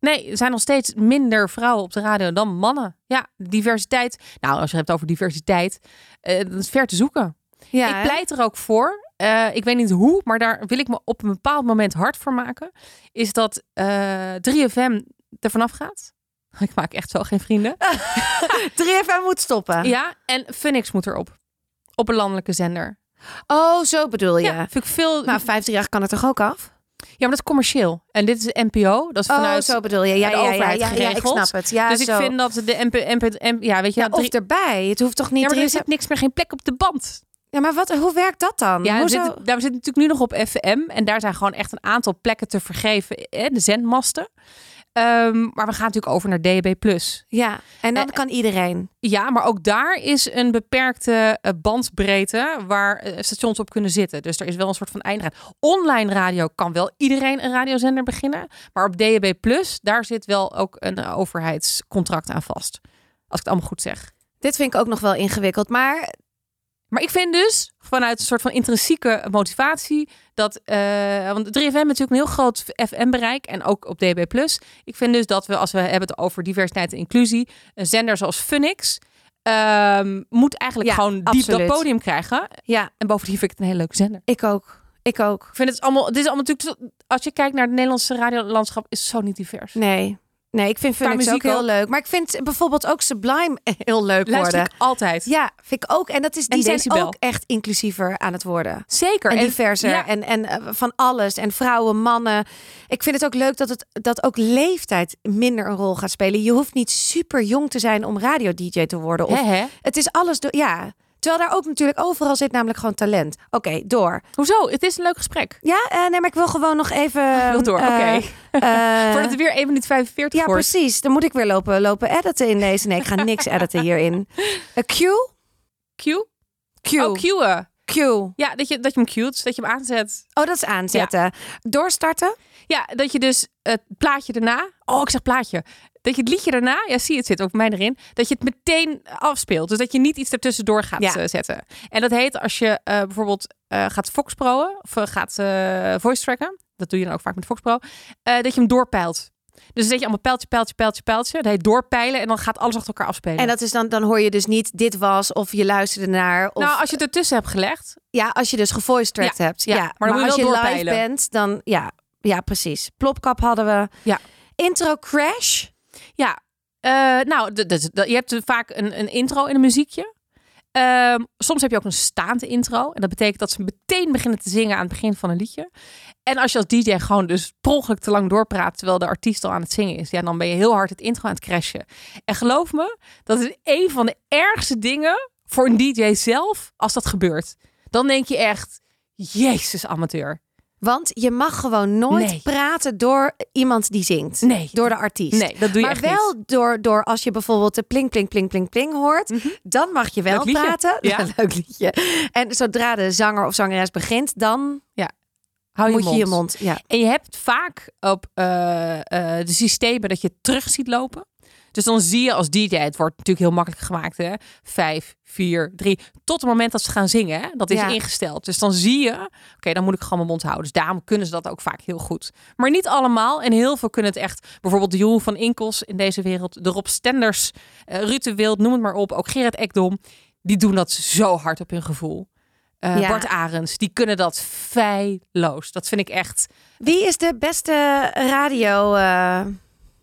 Nee, er zijn nog steeds minder vrouwen op de radio dan mannen. Ja, diversiteit. Nou, als je het hebt over diversiteit, eh, dat is ver te zoeken. Ja, ik hè? pleit er ook voor. Eh, ik weet niet hoe, maar daar wil ik me op een bepaald moment hard voor maken. Is dat eh 3FM er vanaf gaat. Ik maak echt zo geen vrienden. 3FM moet stoppen. Ja, en Phoenix moet erop. Op een landelijke zender. Oh, zo bedoel je. Ja, vind ik veel. Maar 538 kan er toch ook af? ja, maar dat is commercieel. En dit is NPO. Dat is vanuit. oh, zo bedoel je. Ja, de ja, overheid ja, ja, ik snap het. Ja, dus zo. ik vind dat de NP, NP, NP ja, weet je, ja, drie- erbij. Het hoeft toch niet... ja, maar er 3FM zit niks meer, geen plek op de band. Ja, maar wat, hoe werkt dat dan? Ja, we zitten, daar, we zitten natuurlijk nu nog op FM. En daar zijn gewoon echt een aantal plekken te vergeven. Hè, de zendmasten. Ehm, maar we gaan natuurlijk over naar DB+. Ja, en dan Eh, kan iedereen. Ja, maar ook daar is een beperkte eh, bandbreedte waar eh, stations op kunnen zitten. Dus er is wel een soort van eindraad. Online radio kan wel iedereen een radiozender beginnen. Maar op DAB+, daar zit wel ook een overheidscontract aan vast. Als ik het allemaal goed zeg. Dit vind ik ook nog wel ingewikkeld. Maar Maar ik vind dus vanuit een soort van intrinsieke motivatie dat. eh, want 3FM heeft natuurlijk een heel groot FM-bereik en ook op DB. Ik vind dus dat we, als we hebben het over diversiteit en inclusie, een zender zoals Funix. ehm, moet eigenlijk Ja, gewoon diep dat podium krijgen. ja, En bovendien vind ik het een hele leuke zender. ik ook. Ik ook. Ik vind het allemaal. Dit is allemaal natuurlijk. Als je kijkt naar het Nederlandse radiolandschap, is het zo niet divers. Nee. Nee, ik vind Phoenix ook muziek heel leuk. Maar ik vind bijvoorbeeld ook Sublime heel leuk Luister worden. ik altijd. Ja, vind ik ook. En dat is, die En zijn Decibel. ook echt inclusiever aan het worden. Zeker. En diverser. ja. En, en eh, van alles. En vrouwen, mannen. Ik vind het ook leuk dat, het, dat ook leeftijd minder een rol gaat spelen. Je hoeft niet super jong te zijn om radio-dj te worden. Of? Het is alles door. Ja. Terwijl daar ook natuurlijk overal zit namelijk gewoon talent. Oké, door. Hoezo? Het is een leuk gesprek. Ja, eh, nee, maar ik wil gewoon nog even. Wil door, eh, oké. eh, Voordat het weer 1 minuut 45 ja, wordt. precies. Dan moet ik weer lopen, lopen editen in deze. Nee, ik ga niks editen hierin. Q? Q? Q. Oh, queuen. Q. Ja, dat je, dat je hem cuet, dat je hem aanzet. Oh, dat is aanzetten. Doorstarten? Ja, dat je dus het plaatje daarna... Oh, ik zeg plaatje. Dat je het liedje daarna... Ja, zie je, het zit ook mij erin. Dat je het meteen afspeelt. Dus dat je niet iets ertussendoor gaat Ja. eh, zetten. En dat heet als je eh, bijvoorbeeld eh, gaat Foxproen... of gaat voice tracken. Dat doe je dan ook vaak met Foxpro. dat je hem doorpeilt. Dus dan zet je allemaal pijltje, pijltje, pijltje, pijltje. Dat heet doorpeilen. En dan gaat alles achter elkaar afspelen. En dat is dan, dan hoor je dus niet dit was of je luisterde naar. Of, nou, als je het ertussen hebt gelegd... Ja, als je dus gevoice tracked hebt. ja. Ja, Maar als je live bent, dan ja, ja, precies. Plopkap hadden we. Ja. Intro crash. Ja, eh, nou, je hebt vaak een, een intro en een muziekje. Ehm, soms heb je ook een staande intro. En dat betekent dat ze meteen beginnen te zingen aan het begin van een liedje. En als je als DJ gewoon dus per te lang doorpraat terwijl de artiest al aan het zingen is, ja, dan ben je heel hard het intro aan het crashen. En geloof me, dat is een van de ergste dingen voor een DJ zelf als dat gebeurt. Dan denk je echt, Jezus, amateur. Want je mag gewoon nooit Nee. praten door iemand die zingt. Nee. Door de artiest. Nee, dat doe je maar echt wel niet. door, door als je bijvoorbeeld de pling, pling, pling, pling, pling hoort. Dan mag je wel praten. Ja. Leuk liedje. En zodra de zanger of zangeres begint, dan Hou je moet mond. je je mond. Ja. En je hebt vaak op eh, eh, de systemen dat je terug ziet lopen. Dus dan zie je als DJ, het wordt natuurlijk heel makkelijk gemaakt, hè? Vijf, vier, drie, tot het moment dat ze gaan zingen. Hè? Dat is Ja. ingesteld. Dus dan zie je, oké, dan moet ik gewoon mijn mond houden. Dus daarom kunnen ze dat ook vaak heel goed. Maar niet allemaal. En heel veel kunnen het echt. Bijvoorbeeld de Jeroen van Inkels in deze wereld, de Rob Stenders, eh Ruud de Wild, noem het maar op. Ook Gerrit Ekdom. Die doen dat zo hard op hun gevoel. Eh, Ja. Bart Arends, die kunnen dat feilloos. Dat vind ik echt. Wie is de beste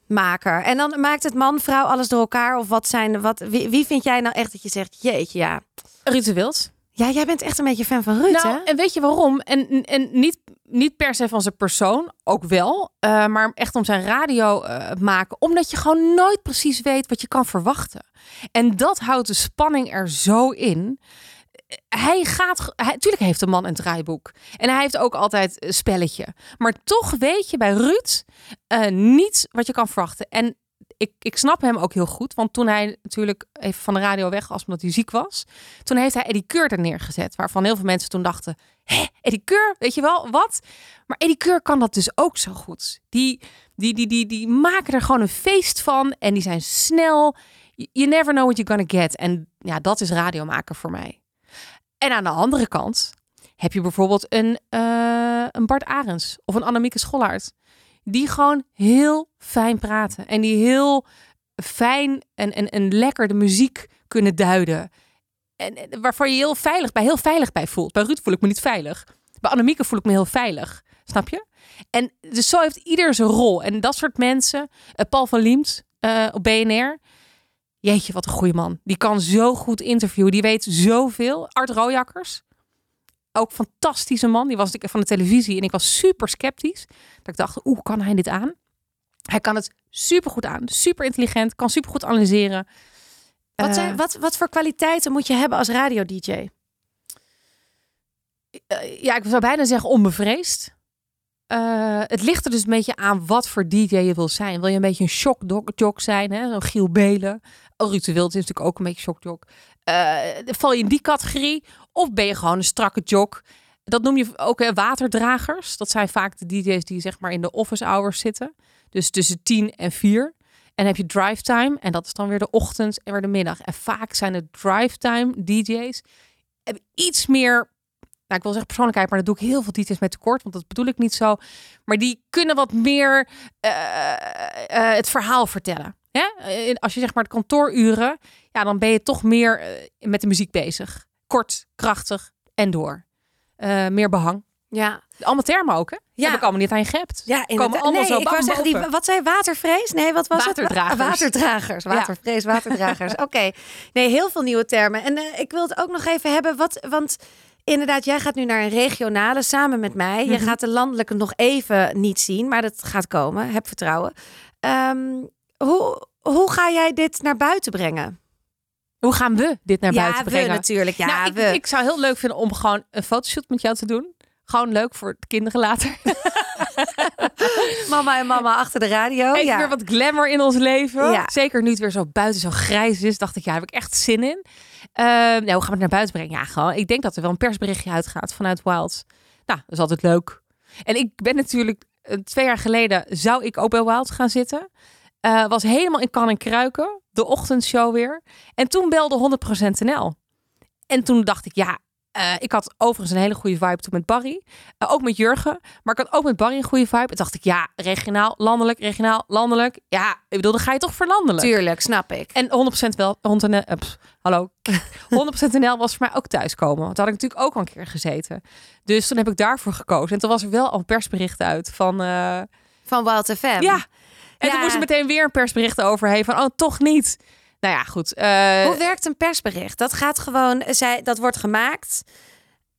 radiomaker? en dan maakt het man, vrouw alles door elkaar? Of wat zijn, wat, wie, wie vind jij nou echt dat je zegt, jeetje, ja. Ruud de Wild. Ja, jij bent echt een beetje fan van Ruud, nou, hè? en weet je waarom? En, en niet, niet per se van zijn persoon, ook wel. eh, maar echt om zijn radio eh, maken. Omdat je gewoon nooit precies weet wat je kan verwachten. En dat houdt de spanning er zo in. Hij gaat, hij, natuurlijk heeft de man een draaiboek. En hij heeft ook altijd een spelletje. Maar toch weet je bij Ruud eh, niet wat je kan verwachten. En ik, ik snap hem ook heel goed. Want toen hij natuurlijk even van de radio weg was omdat hij ziek was. Toen heeft hij Eddie Keur er neergezet. Waarvan heel veel mensen toen dachten. Hé, Eddie Keur, weet je wel, wat? Maar Eddie Keur kan dat dus ook zo goed. Die, die, die, die, die maken er gewoon een feest van. En die zijn snel. You never know what you're gonna get. En ja, dat is radiomaken voor mij. En aan de andere kant heb je bijvoorbeeld een, eh, een Bart Arends of een Annemieke Schollaert. Die gewoon heel fijn praten. En die heel fijn en, en, en lekker de muziek kunnen duiden. En, en waarvan je heel veilig bij, heel veilig bij voelt. Bij Ruud voel ik me niet veilig. Bij Annemieke voel ik me heel veilig. Snap je? En dus zo heeft ieder zijn rol. En dat soort mensen, eh, Paul van Liemt eh, op BNR. Jeetje, wat een goede man. Die kan zo goed interviewen. Die weet zoveel. Art Rooijakkers. Ook fantastische man. Die was van de televisie. En ik was super sceptisch. Dat ik dacht, hoe kan hij dit aan? Hij kan het super goed aan. Super intelligent. Kan super goed analyseren. Wat, Eh, zijn, wat, wat voor kwaliteiten moet je hebben als radio-dj? eh, ja, ik zou bijna zeggen onbevreesd. Eh, het ligt er dus een beetje aan wat voor DJ je wil zijn. Wil je een beetje een shockjock zijn, hè? Giel Belen? Oh, Ruud de Wild is natuurlijk ook een beetje shockjock. Eh, val je in die categorie? Of ben je gewoon een strakke jock? Dat noem je ook waterdragers. Dat zijn vaak de DJ's die zeg maar in de office hours zitten. Dus tussen 10 en 4. En heb je drive time. En dat is dan weer de ochtend en weer de middag. En vaak zijn de drive time DJ's iets meer nou, ik wil zeggen persoonlijkheid, maar dat doe ik heel veel DJ's met tekort, want dat bedoel ik niet zo. Maar die kunnen wat meer eh, eh, het verhaal vertellen. Eh, Als je zeg maar de kantooruren, ja, dan ben je toch meer eh, met de muziek bezig. Kort, krachtig en door. Eh, meer behang. Ja, Allemaal termen ook, hè? Ja. Heb ik allemaal niet aan je gehept. ja Komen inderdaad. allemaal nee, zo ik wou zeggen, die, wat zei watervrees? Nee, wat was Waterdragers. het? Wa- Waterdragers, Ja. watervrees, waterdragers. Oké, nee, heel veel nieuwe termen. En eh, ik wil het ook nog even hebben, wat, want inderdaad, jij gaat nu naar een regionale samen met mij. Je Mhm. gaat de landelijke nog even niet zien, maar dat gaat komen. Heb vertrouwen. Ehm, hoe, hoe ga jij dit naar buiten brengen? Hoe gaan we dit naar ja, buiten brengen? natuurlijk. Ja, nou, ik, we. ik zou heel leuk vinden om gewoon een fotoshoot met jou te doen. Gewoon leuk voor de kinderen later. Mama en mama achter de radio. Even ja. weer wat glamour in ons leven. Ja. Zeker nu het weer zo buiten zo grijs is. Dacht ik, ja, daar heb ik echt zin in. Ehm, nou, hoe gaan we het naar buiten brengen? Ja, gewoon. Ik denk dat er wel een persberichtje uitgaat vanuit Wild. Nou, dat is altijd leuk. En ik ben natuurlijk... eh, Twee jaar geleden zou ik ook bij Wild gaan zitten. Eh, was helemaal in kan en kruiken. De ochtendshow weer. En toen belde 100% NL. En toen dacht ik, ja... eh, ik had overigens een hele goede vibe toen met Barry. Eh, ook met Jurgen. Maar ik had ook met Barry een goede vibe. Toen dacht ik, ja, regionaal, landelijk, regionaal, landelijk. Ja, ik bedoel, dan ga je toch voor landelijk. Tuurlijk, snap ik. En 100% wel, 100 NL, eh, hallo, 100% NL was voor mij ook thuiskomen. Want daar had ik natuurlijk ook al een keer gezeten. Dus toen heb ik daarvoor gekozen. En toen was er wel al een persbericht uit van, eh, Van Wild FM. ja. En Ja. toen moest er meteen weer een persbericht overheen van, oh, toch niet. Nou ja, goed. eh, Hoe werkt een persbericht? Dat gaat gewoon, zij, dat wordt gemaakt.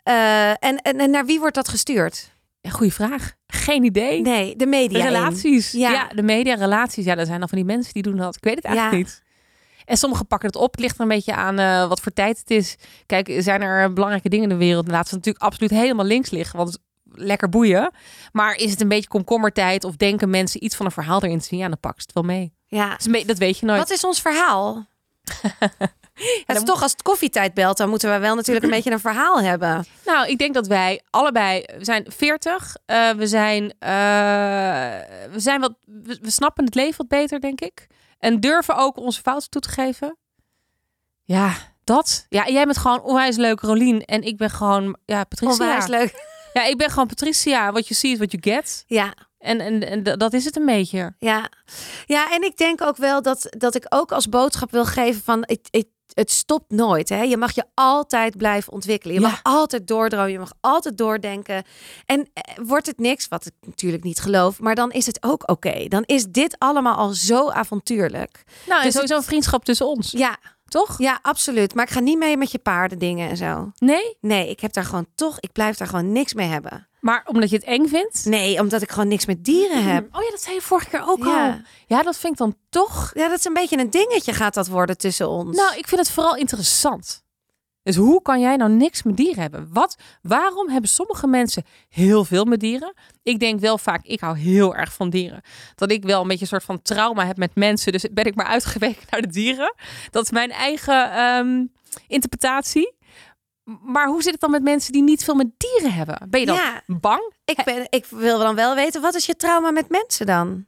Eh, en, en, en naar wie wordt dat gestuurd? goeie vraag. Geen idee. Nee, de media. relaties. Ja. Ja. de media, relaties. Ja, er zijn dan van die mensen die doen dat. Ik weet het eigenlijk Ja. niet. En sommigen pakken het op. Het ligt er een beetje aan eh, wat voor tijd het is. Kijk, zijn er belangrijke dingen in de wereld? Laten ze natuurlijk absoluut helemaal links liggen. Want lekker boeien. Maar is het een beetje komkommertijd? Of denken mensen iets van een verhaal erin te zien? Ja, dan pakken ze het wel mee. Ja. Dat weet je nooit. Wat is ons verhaal? het is toch als het koffietijd belt, dan moeten we wel natuurlijk een beetje een verhaal hebben. Nou, ik denk dat wij allebei, we zijn 40, eh, we zijn, eh, we zijn wat, we, we snappen het leven wat beter, denk ik. En durven ook onze fouten toe te geven. Ja, dat. Ja, jij bent gewoon onwijs leuk, Rolien. En ik ben gewoon, ja, Patricia. Onwijs leuk. Ja, ik ben gewoon Patricia. You see is what you get. Ja, En, en, en dat is het een beetje. ja. Ja, en ik denk ook wel dat, dat ik ook als boodschap wil geven van... Het, het, het stopt nooit. Hè? Je mag je altijd blijven ontwikkelen. Je Ja. mag altijd doordromen. Je mag altijd doordenken. En eh, wordt het niks, wat ik natuurlijk niet geloof... maar dan is het ook oké. Dan is dit allemaal al zo avontuurlijk. Nou, en Dus sowieso een vriendschap tussen ons. Ja, toch? Ja, absoluut. Maar ik ga niet mee met je paardendingen en zo. Nee? Nee, ik heb daar gewoon toch, ik blijf daar gewoon niks mee hebben. Maar omdat je het eng vindt? Nee, omdat ik gewoon niks met dieren heb. Oh ja, dat zei je vorige keer ook Ja. al. Ja, dat vind ik dan toch... Ja, dat is een beetje een dingetje gaat dat worden tussen ons. Nou, ik vind het vooral interessant. Dus hoe kan jij nou niks met dieren hebben? Wat, waarom hebben sommige mensen heel veel met dieren? Ik denk wel vaak, ik hou heel erg van dieren. Dat ik wel een beetje een soort van trauma heb met mensen. Dus ben ik maar uitgeweken naar de dieren. Dat is mijn eigen ehm, interpretatie. Maar hoe zit het dan met mensen die niet veel met dieren hebben? Ben je dan Ja. bang? ik, ben, ik wil dan wel weten, wat is je trauma met mensen dan?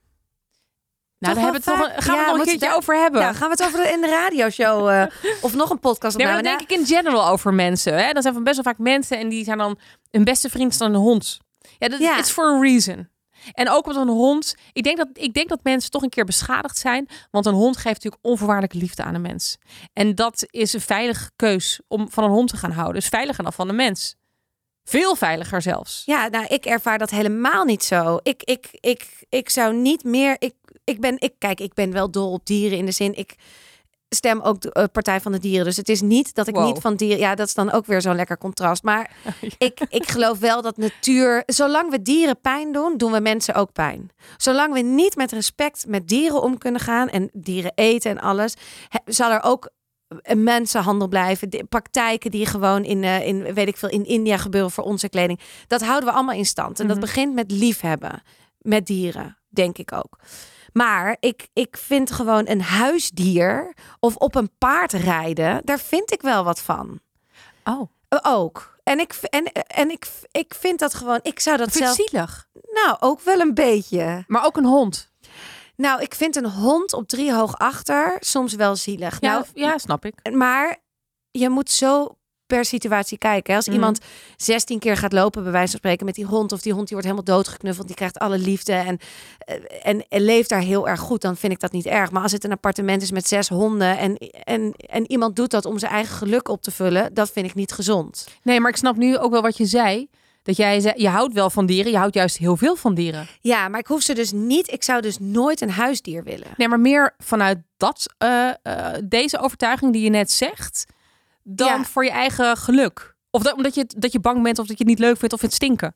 Nou, daar hebben we het toch, vaak- gaan we Ja, nog een keertje daar- over hebben. Ja, gaan we het over in de radioshow eh, of nog een podcast Nee, maar opnemen? denk ik in general over mensen. Hè? Dat zijn van best wel vaak mensen en die zijn dan hun beste vriend is dan een hond. Ja, dat Ja. is for a reason. En ook met een hond. Ik denk, dat, ik denk dat mensen toch een keer beschadigd zijn. Want een hond geeft natuurlijk onvoorwaardelijke liefde aan een mens. En dat is een veilige keus om van een hond te gaan houden. Dus veiliger dan van een mens. Veel veiliger zelfs. Ja, nou, ik ervaar dat helemaal niet zo. Ik, ik, ik, ik zou niet meer. Ik, ik ben, ik, kijk, ik ben wel dol op dieren in de zin. Ik stem ook de eh, Partij van de Dieren. Dus het is niet dat ik Wow. niet van dieren. Ja, dat is dan ook weer zo'n lekker contrast. Maar ik, ik geloof wel dat natuur. Zolang we dieren pijn doen, doen we mensen ook pijn. Zolang we niet met respect met dieren om kunnen gaan en dieren eten en alles, he- zal er ook mensenhandel blijven. De praktijken die gewoon in, eh, in, weet ik veel, in India gebeuren voor onze kleding. Dat houden we allemaal in stand. En dat Mhm. begint met liefhebben. Met dieren, denk ik ook. Maar ik, ik vind gewoon een huisdier of op een paard rijden, daar vind ik wel wat van. Oh, Eh, Ook. En ik, en, en ik, ik vind dat gewoon, ik zou dat zelf, zielig. nou ook wel een beetje. Maar ook een hond. Nou, ik vind een hond op drie hoog achter soms wel zielig. Ja, Nou, ja snap ik. maar je moet zo per situatie kijken. Als Mhm. iemand 16 keer gaat lopen, bij wijze van spreken, met die hond, of die hond die wordt helemaal doodgeknuffeld, die krijgt alle liefde en, eh, en, en leeft daar heel erg goed, dan vind ik dat niet erg. Maar als het een appartement is met zes honden en, en, en iemand doet dat om zijn eigen geluk op te vullen, dat vind ik niet gezond. Nee, maar ik snap nu ook wel wat je zei. Dat jij zei, je houdt wel van dieren. Je houdt juist heel veel van dieren. Ja, maar ik hoef ze dus niet. Ik zou dus nooit een huisdier willen. Nee, maar meer vanuit dat, eh, eh, deze overtuiging die je net zegt, dan Ja. voor je eigen geluk. Of dat, omdat je, dat je bang bent of dat je het niet leuk vindt of het stinken.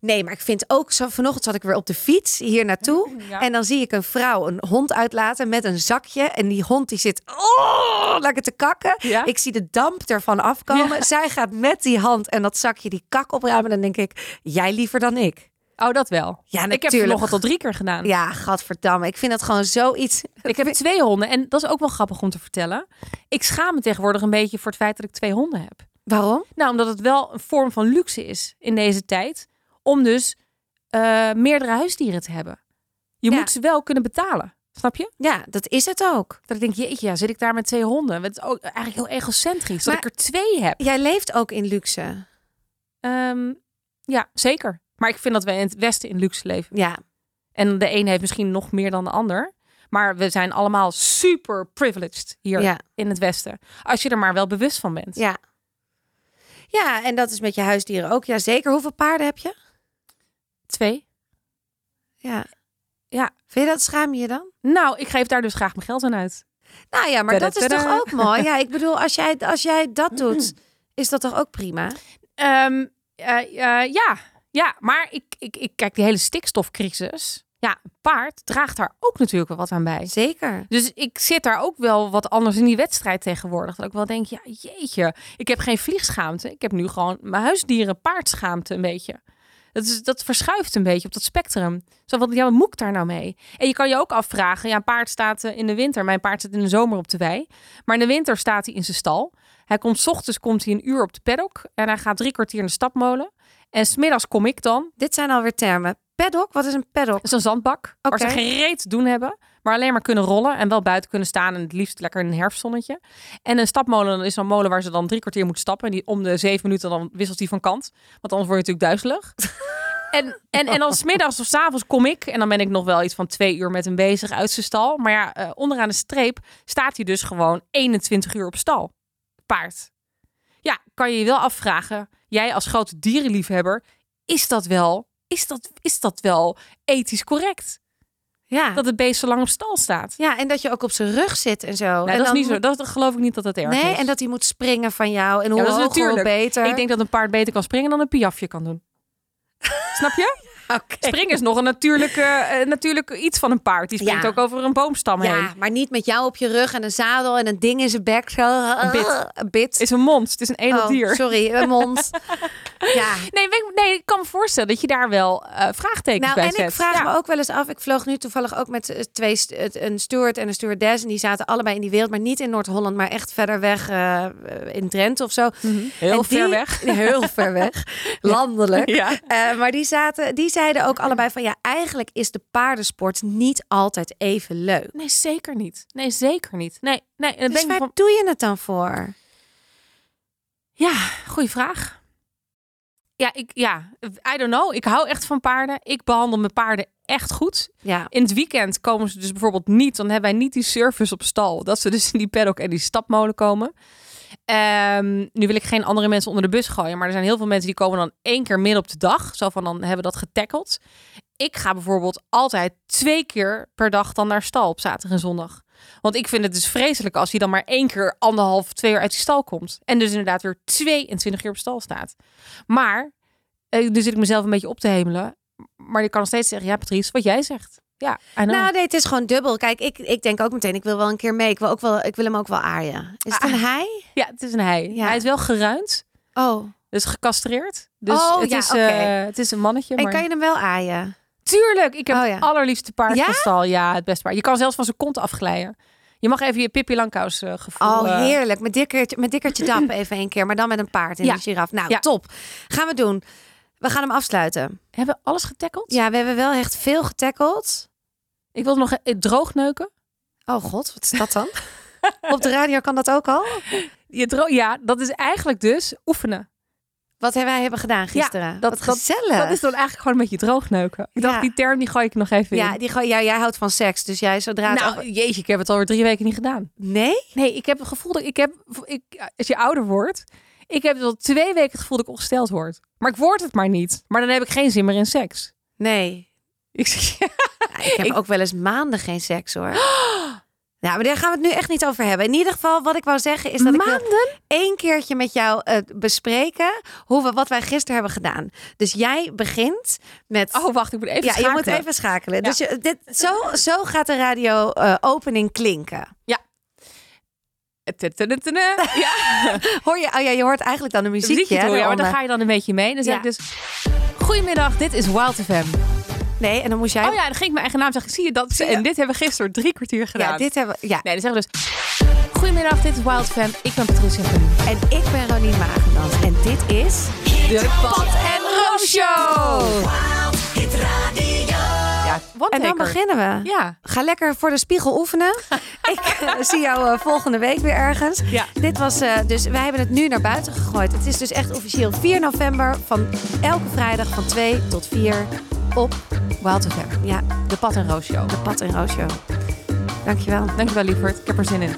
Nee, maar ik vind ook zo. Vanochtend zat ik weer op de fiets hier naartoe. Ja. En dan zie ik een vrouw een hond uitlaten met een zakje. En die hond die zit oh, lekker te kakken. Ja? Ik zie de damp ervan afkomen. Ja. Zij gaat met die hand en dat zakje die kak opruimen. Dan denk ik, jij liever dan ik. Oh, dat wel. Ja, Ik heb het natuurlijk. nog al drie keer gedaan. Ja, gadverdamme. Ik vind dat gewoon zoiets. Ik heb twee honden en dat is ook wel grappig om te vertellen. Ik schaam me tegenwoordig een beetje voor het feit dat ik twee honden heb. Waarom? Nou, omdat het wel een vorm van luxe is in deze tijd. Om dus eh, meerdere huisdieren te hebben. Je Ja. moet ze wel kunnen betalen. Snap je? Ja, dat is het ook. Dat ik denk, jeetje, ja, zit ik daar met twee honden? Het is ook eigenlijk heel egocentrisch dat ik er twee heb. Jij leeft ook in luxe. Ehm, ja, zeker. Maar ik vind dat we in het Westen in luxe leven. Ja, En de een heeft misschien nog meer dan de ander. Maar we zijn allemaal super privileged hier ja, in het Westen. Als je er maar wel bewust van bent. ja. Ja, en dat is met je huisdieren ook. Ja, zeker. Hoeveel paarden heb je? Twee. Ja. Ja. Vind je dat schaam je dan? Nou, ik geef daar dus graag mijn geld aan uit. Nou ja, maar dat is toch ook mooi? Ja, ik bedoel, als jij, als jij dat doet, is dat toch ook prima? Eh, ja, ja, maar ik, ik, ik kijk die hele stikstofcrisis. Ja, een paard draagt daar ook natuurlijk wel wat aan bij. Zeker. Dus ik zit daar ook wel wat anders in die wedstrijd tegenwoordig. Dat ik wel denk, ja, jeetje, ik heb geen vliegschaamte. Ik heb nu gewoon mijn huisdieren paardschaamte een beetje. Dat, is, dat verschuift een beetje op dat spectrum. Zo van, ja, wat moet ik daar nou mee? En je kan je ook afvragen, ja, een paard staat eh, in de winter. Mijn paard zit in de zomer op de wei. Maar in de winter staat hij in zijn stal. Hij komt, 's ochtends komt hij een uur op de paddock. En hij gaat drie kwartier in de stapmolen. En smiddags kom ik dan. Dit zijn alweer termen. Paddock, wat is een paddock? Dat is een zandbak. Waar ze geen reet te doen hebben. Maar alleen maar kunnen rollen. En wel buiten kunnen staan. En het liefst lekker in een herfstzonnetje. En een stapmolen is een molen waar ze dan drie kwartier moet stappen. En die om de zeven minuten dan wisselt die van kant. Want anders word je natuurlijk duizelig. En, en, en dan smiddags of s avonds kom ik. En dan ben ik nog wel iets van twee uur met hem bezig uit zijn stal. Maar ja, eh, onderaan de streep staat hij dus gewoon 21 uur op stal. Paard. Kan je je wel afvragen. Jij als grote dierenliefhebber. Is dat wel, is dat, is dat wel ethisch correct? Ja. dat het beest zo lang op stal staat. ja, en dat je ook op zijn rug zit en zo. Nee, en dat is niet zo. Dat geloof ik niet dat dat erg is. Nee, en dat hij moet springen van jou. En hoe Ja, dat is natuurlijk. beter. Ik denk dat een paard beter kan springen dan een piafje kan doen. Snap je? Oké. Springen is nog een natuurlijke, eh, natuurlijk iets van een paard. Die springt Ja. ook over een boomstam heen. Ja, maar niet met jou op je rug en een zadel en een ding in zijn bek. Zo. Een bit. Een bit. is een monst. Het is een edel Oh, dier. Sorry, een mond. ja. Nee, nee, ik kan me voorstellen dat je daar wel eh, vraagtekens Nou, bij en zet. ik vraag Ja. me ook wel eens af. Ik vloog nu toevallig ook met eh, twee, een steward en een stewardess. En die zaten allebei in die wereld, maar niet in Noord-Holland, maar echt verder weg in Drenthe of zo. Heel En ver die- weg. Heel ver weg. Landelijk. Ja. Maar die, zaten, die zeiden ook allebei van ja, eigenlijk is de paardensport niet altijd even leuk. Nee, zeker niet. Nee, zeker niet. Nee, nee. En dan Dus denk ik waar van, doe je het dan voor? ja, goede vraag. Ja, ik, ja, I don't know. Ik hou echt van paarden. Ik behandel mijn paarden echt goed. Ja, In het weekend komen ze dus bijvoorbeeld niet. Dan hebben wij niet die service op stal. Dat ze dus in die paddock en die stapmolen komen. Ehm, nu wil ik geen andere mensen onder de bus gooien. Maar er zijn heel veel mensen die komen dan één keer midden op de dag. Zo van dan hebben we dat getackeld. Ik ga bijvoorbeeld altijd twee keer per dag dan naar stal op zaterdag en zondag. Want ik vind het dus vreselijk als hij dan maar één keer anderhalf, twee uur uit die stal komt. En dus inderdaad weer 22 uur op stal staat. Maar, eh, nu zit ik mezelf een beetje op te hemelen. Maar je kan nog steeds zeggen, ja Patrice, wat jij zegt. Ja, nou nee, het is gewoon dubbel. Kijk, ik, ik denk ook meteen, ik wil wel een keer mee. Ik wil, ook wel, ik wil hem ook wel aaien. Is het Ah. een hij? Ja, het is een hij. Ja. Hij is wel geruind, Oh, dus gecastreerd. Dus Oh, het, ja, is, eh, het is een mannetje. en maar... kan je hem wel aaien? Tuurlijk, ik heb Oh, ja. het allerliefste paard Ja? van stal. Ja, het beste paard. Je kan zelfs van zijn kont afglijden. Je mag even je Pippi Langkous eh, gevoel... Oh, eh, heerlijk. Met dikkertje, met dikkertje dap even een keer, maar dan met een paard en Ja. een giraf. Nou, Ja. top. Gaan we doen. We gaan hem afsluiten. Hebben we alles getackeld? Ja, we hebben wel echt veel getackeld. Ik wil nog eh, droogneuken. Oh god, wat is dat dan? Op de radio kan dat ook al? Je dro ja, dat is eigenlijk dus oefenen. Wat wij hebben gedaan gisteren? Ja, dat- wat gezellig. Dat is dan eigenlijk gewoon een beetje droogneuken. Ik dacht, Ja. die term die gooi ik nog even ja, in. die, gooi- ja, jij houdt van seks, dus jij zodra het nou, over- jeetje, ik heb het alweer drie weken niet gedaan. Nee? Nee, ik heb het gevoel dat ik heb... Ik, als je ouder wordt... Ik heb al twee weken het gevoel dat ik ongesteld word. Maar ik word het maar niet. Maar dan heb ik geen zin meer in seks. Nee. Ik zeg, Ja, ik heb Ik- ook wel eens maanden geen seks hoor. Ja, maar daar gaan we het nu echt niet over hebben. In ieder geval, wat ik wou zeggen is dat ik Maanden? één keertje met jou eh, bespreken hoe we, wat wij gisteren hebben gedaan. Dus jij begint met... Oh, wacht, ik moet even ja, je moet even schakelen. Dus je, dit, zo, zo gaat de radio opening klinken. Tudududu. Ja, Hoor je? Oh ja, je hoort eigenlijk dan een muziekje. muziekje hè, toe, ja, maar eronder. ga je dan een beetje mee. Dan zeg Ja. ik dus... Goedemiddag, dit is Wild FM. Nee, en dan moest jij... Oh ja, dan ging ik mijn eigen naam zeggen. Zie je dat? Zie je? En dit hebben we gisteren drie kwartier gedaan. ja, dit hebben we... Ja. Nee, dan zeggen we dus... Goedemiddag, dit is Wild FM. Ik ben Patricia Verlien. En ik ben Ronien Magendans. En dit is... De Pat en Roos Show. En dan beginnen we. Ja. Ga lekker voor de spiegel oefenen. ik eh, zie jou eh, volgende week weer ergens. Ja. Dit was eh, dus, wij hebben het nu naar buiten gegooid. Het is dus echt officieel 4 november van elke vrijdag van 2 tot 4 op Wild FM. ja, De Pat en Roos Show. de Pat en Roos Show. Dankjewel. Dankjewel, lieverd. Ik heb er zin in.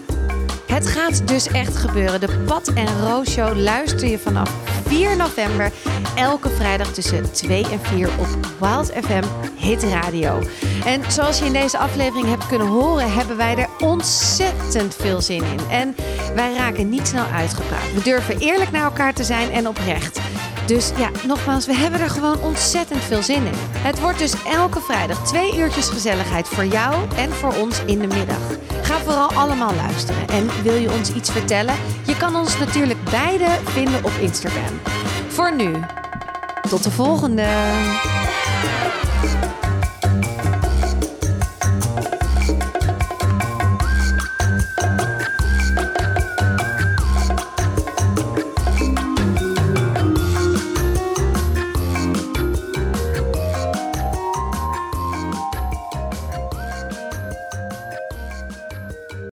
Het gaat dus echt gebeuren. De Pat en Roos Show luister je vanaf 4 november. Elke vrijdag tussen 2 en 4 op Wild FM Hit Radio. En zoals je in deze aflevering hebt kunnen horen, hebben wij er ontzettend veel zin in. En wij raken niet snel uitgepraat. We durven eerlijk naar elkaar te zijn en oprecht. Dus ja, nogmaals, we hebben er gewoon ontzettend veel zin in. Het wordt dus elke vrijdag twee uurtjes gezelligheid voor jou en voor ons in de middag. Ga vooral allemaal luisteren. En wil je ons iets vertellen? Je kan ons natuurlijk beide vinden op Instagram. Voor nu, tot de volgende.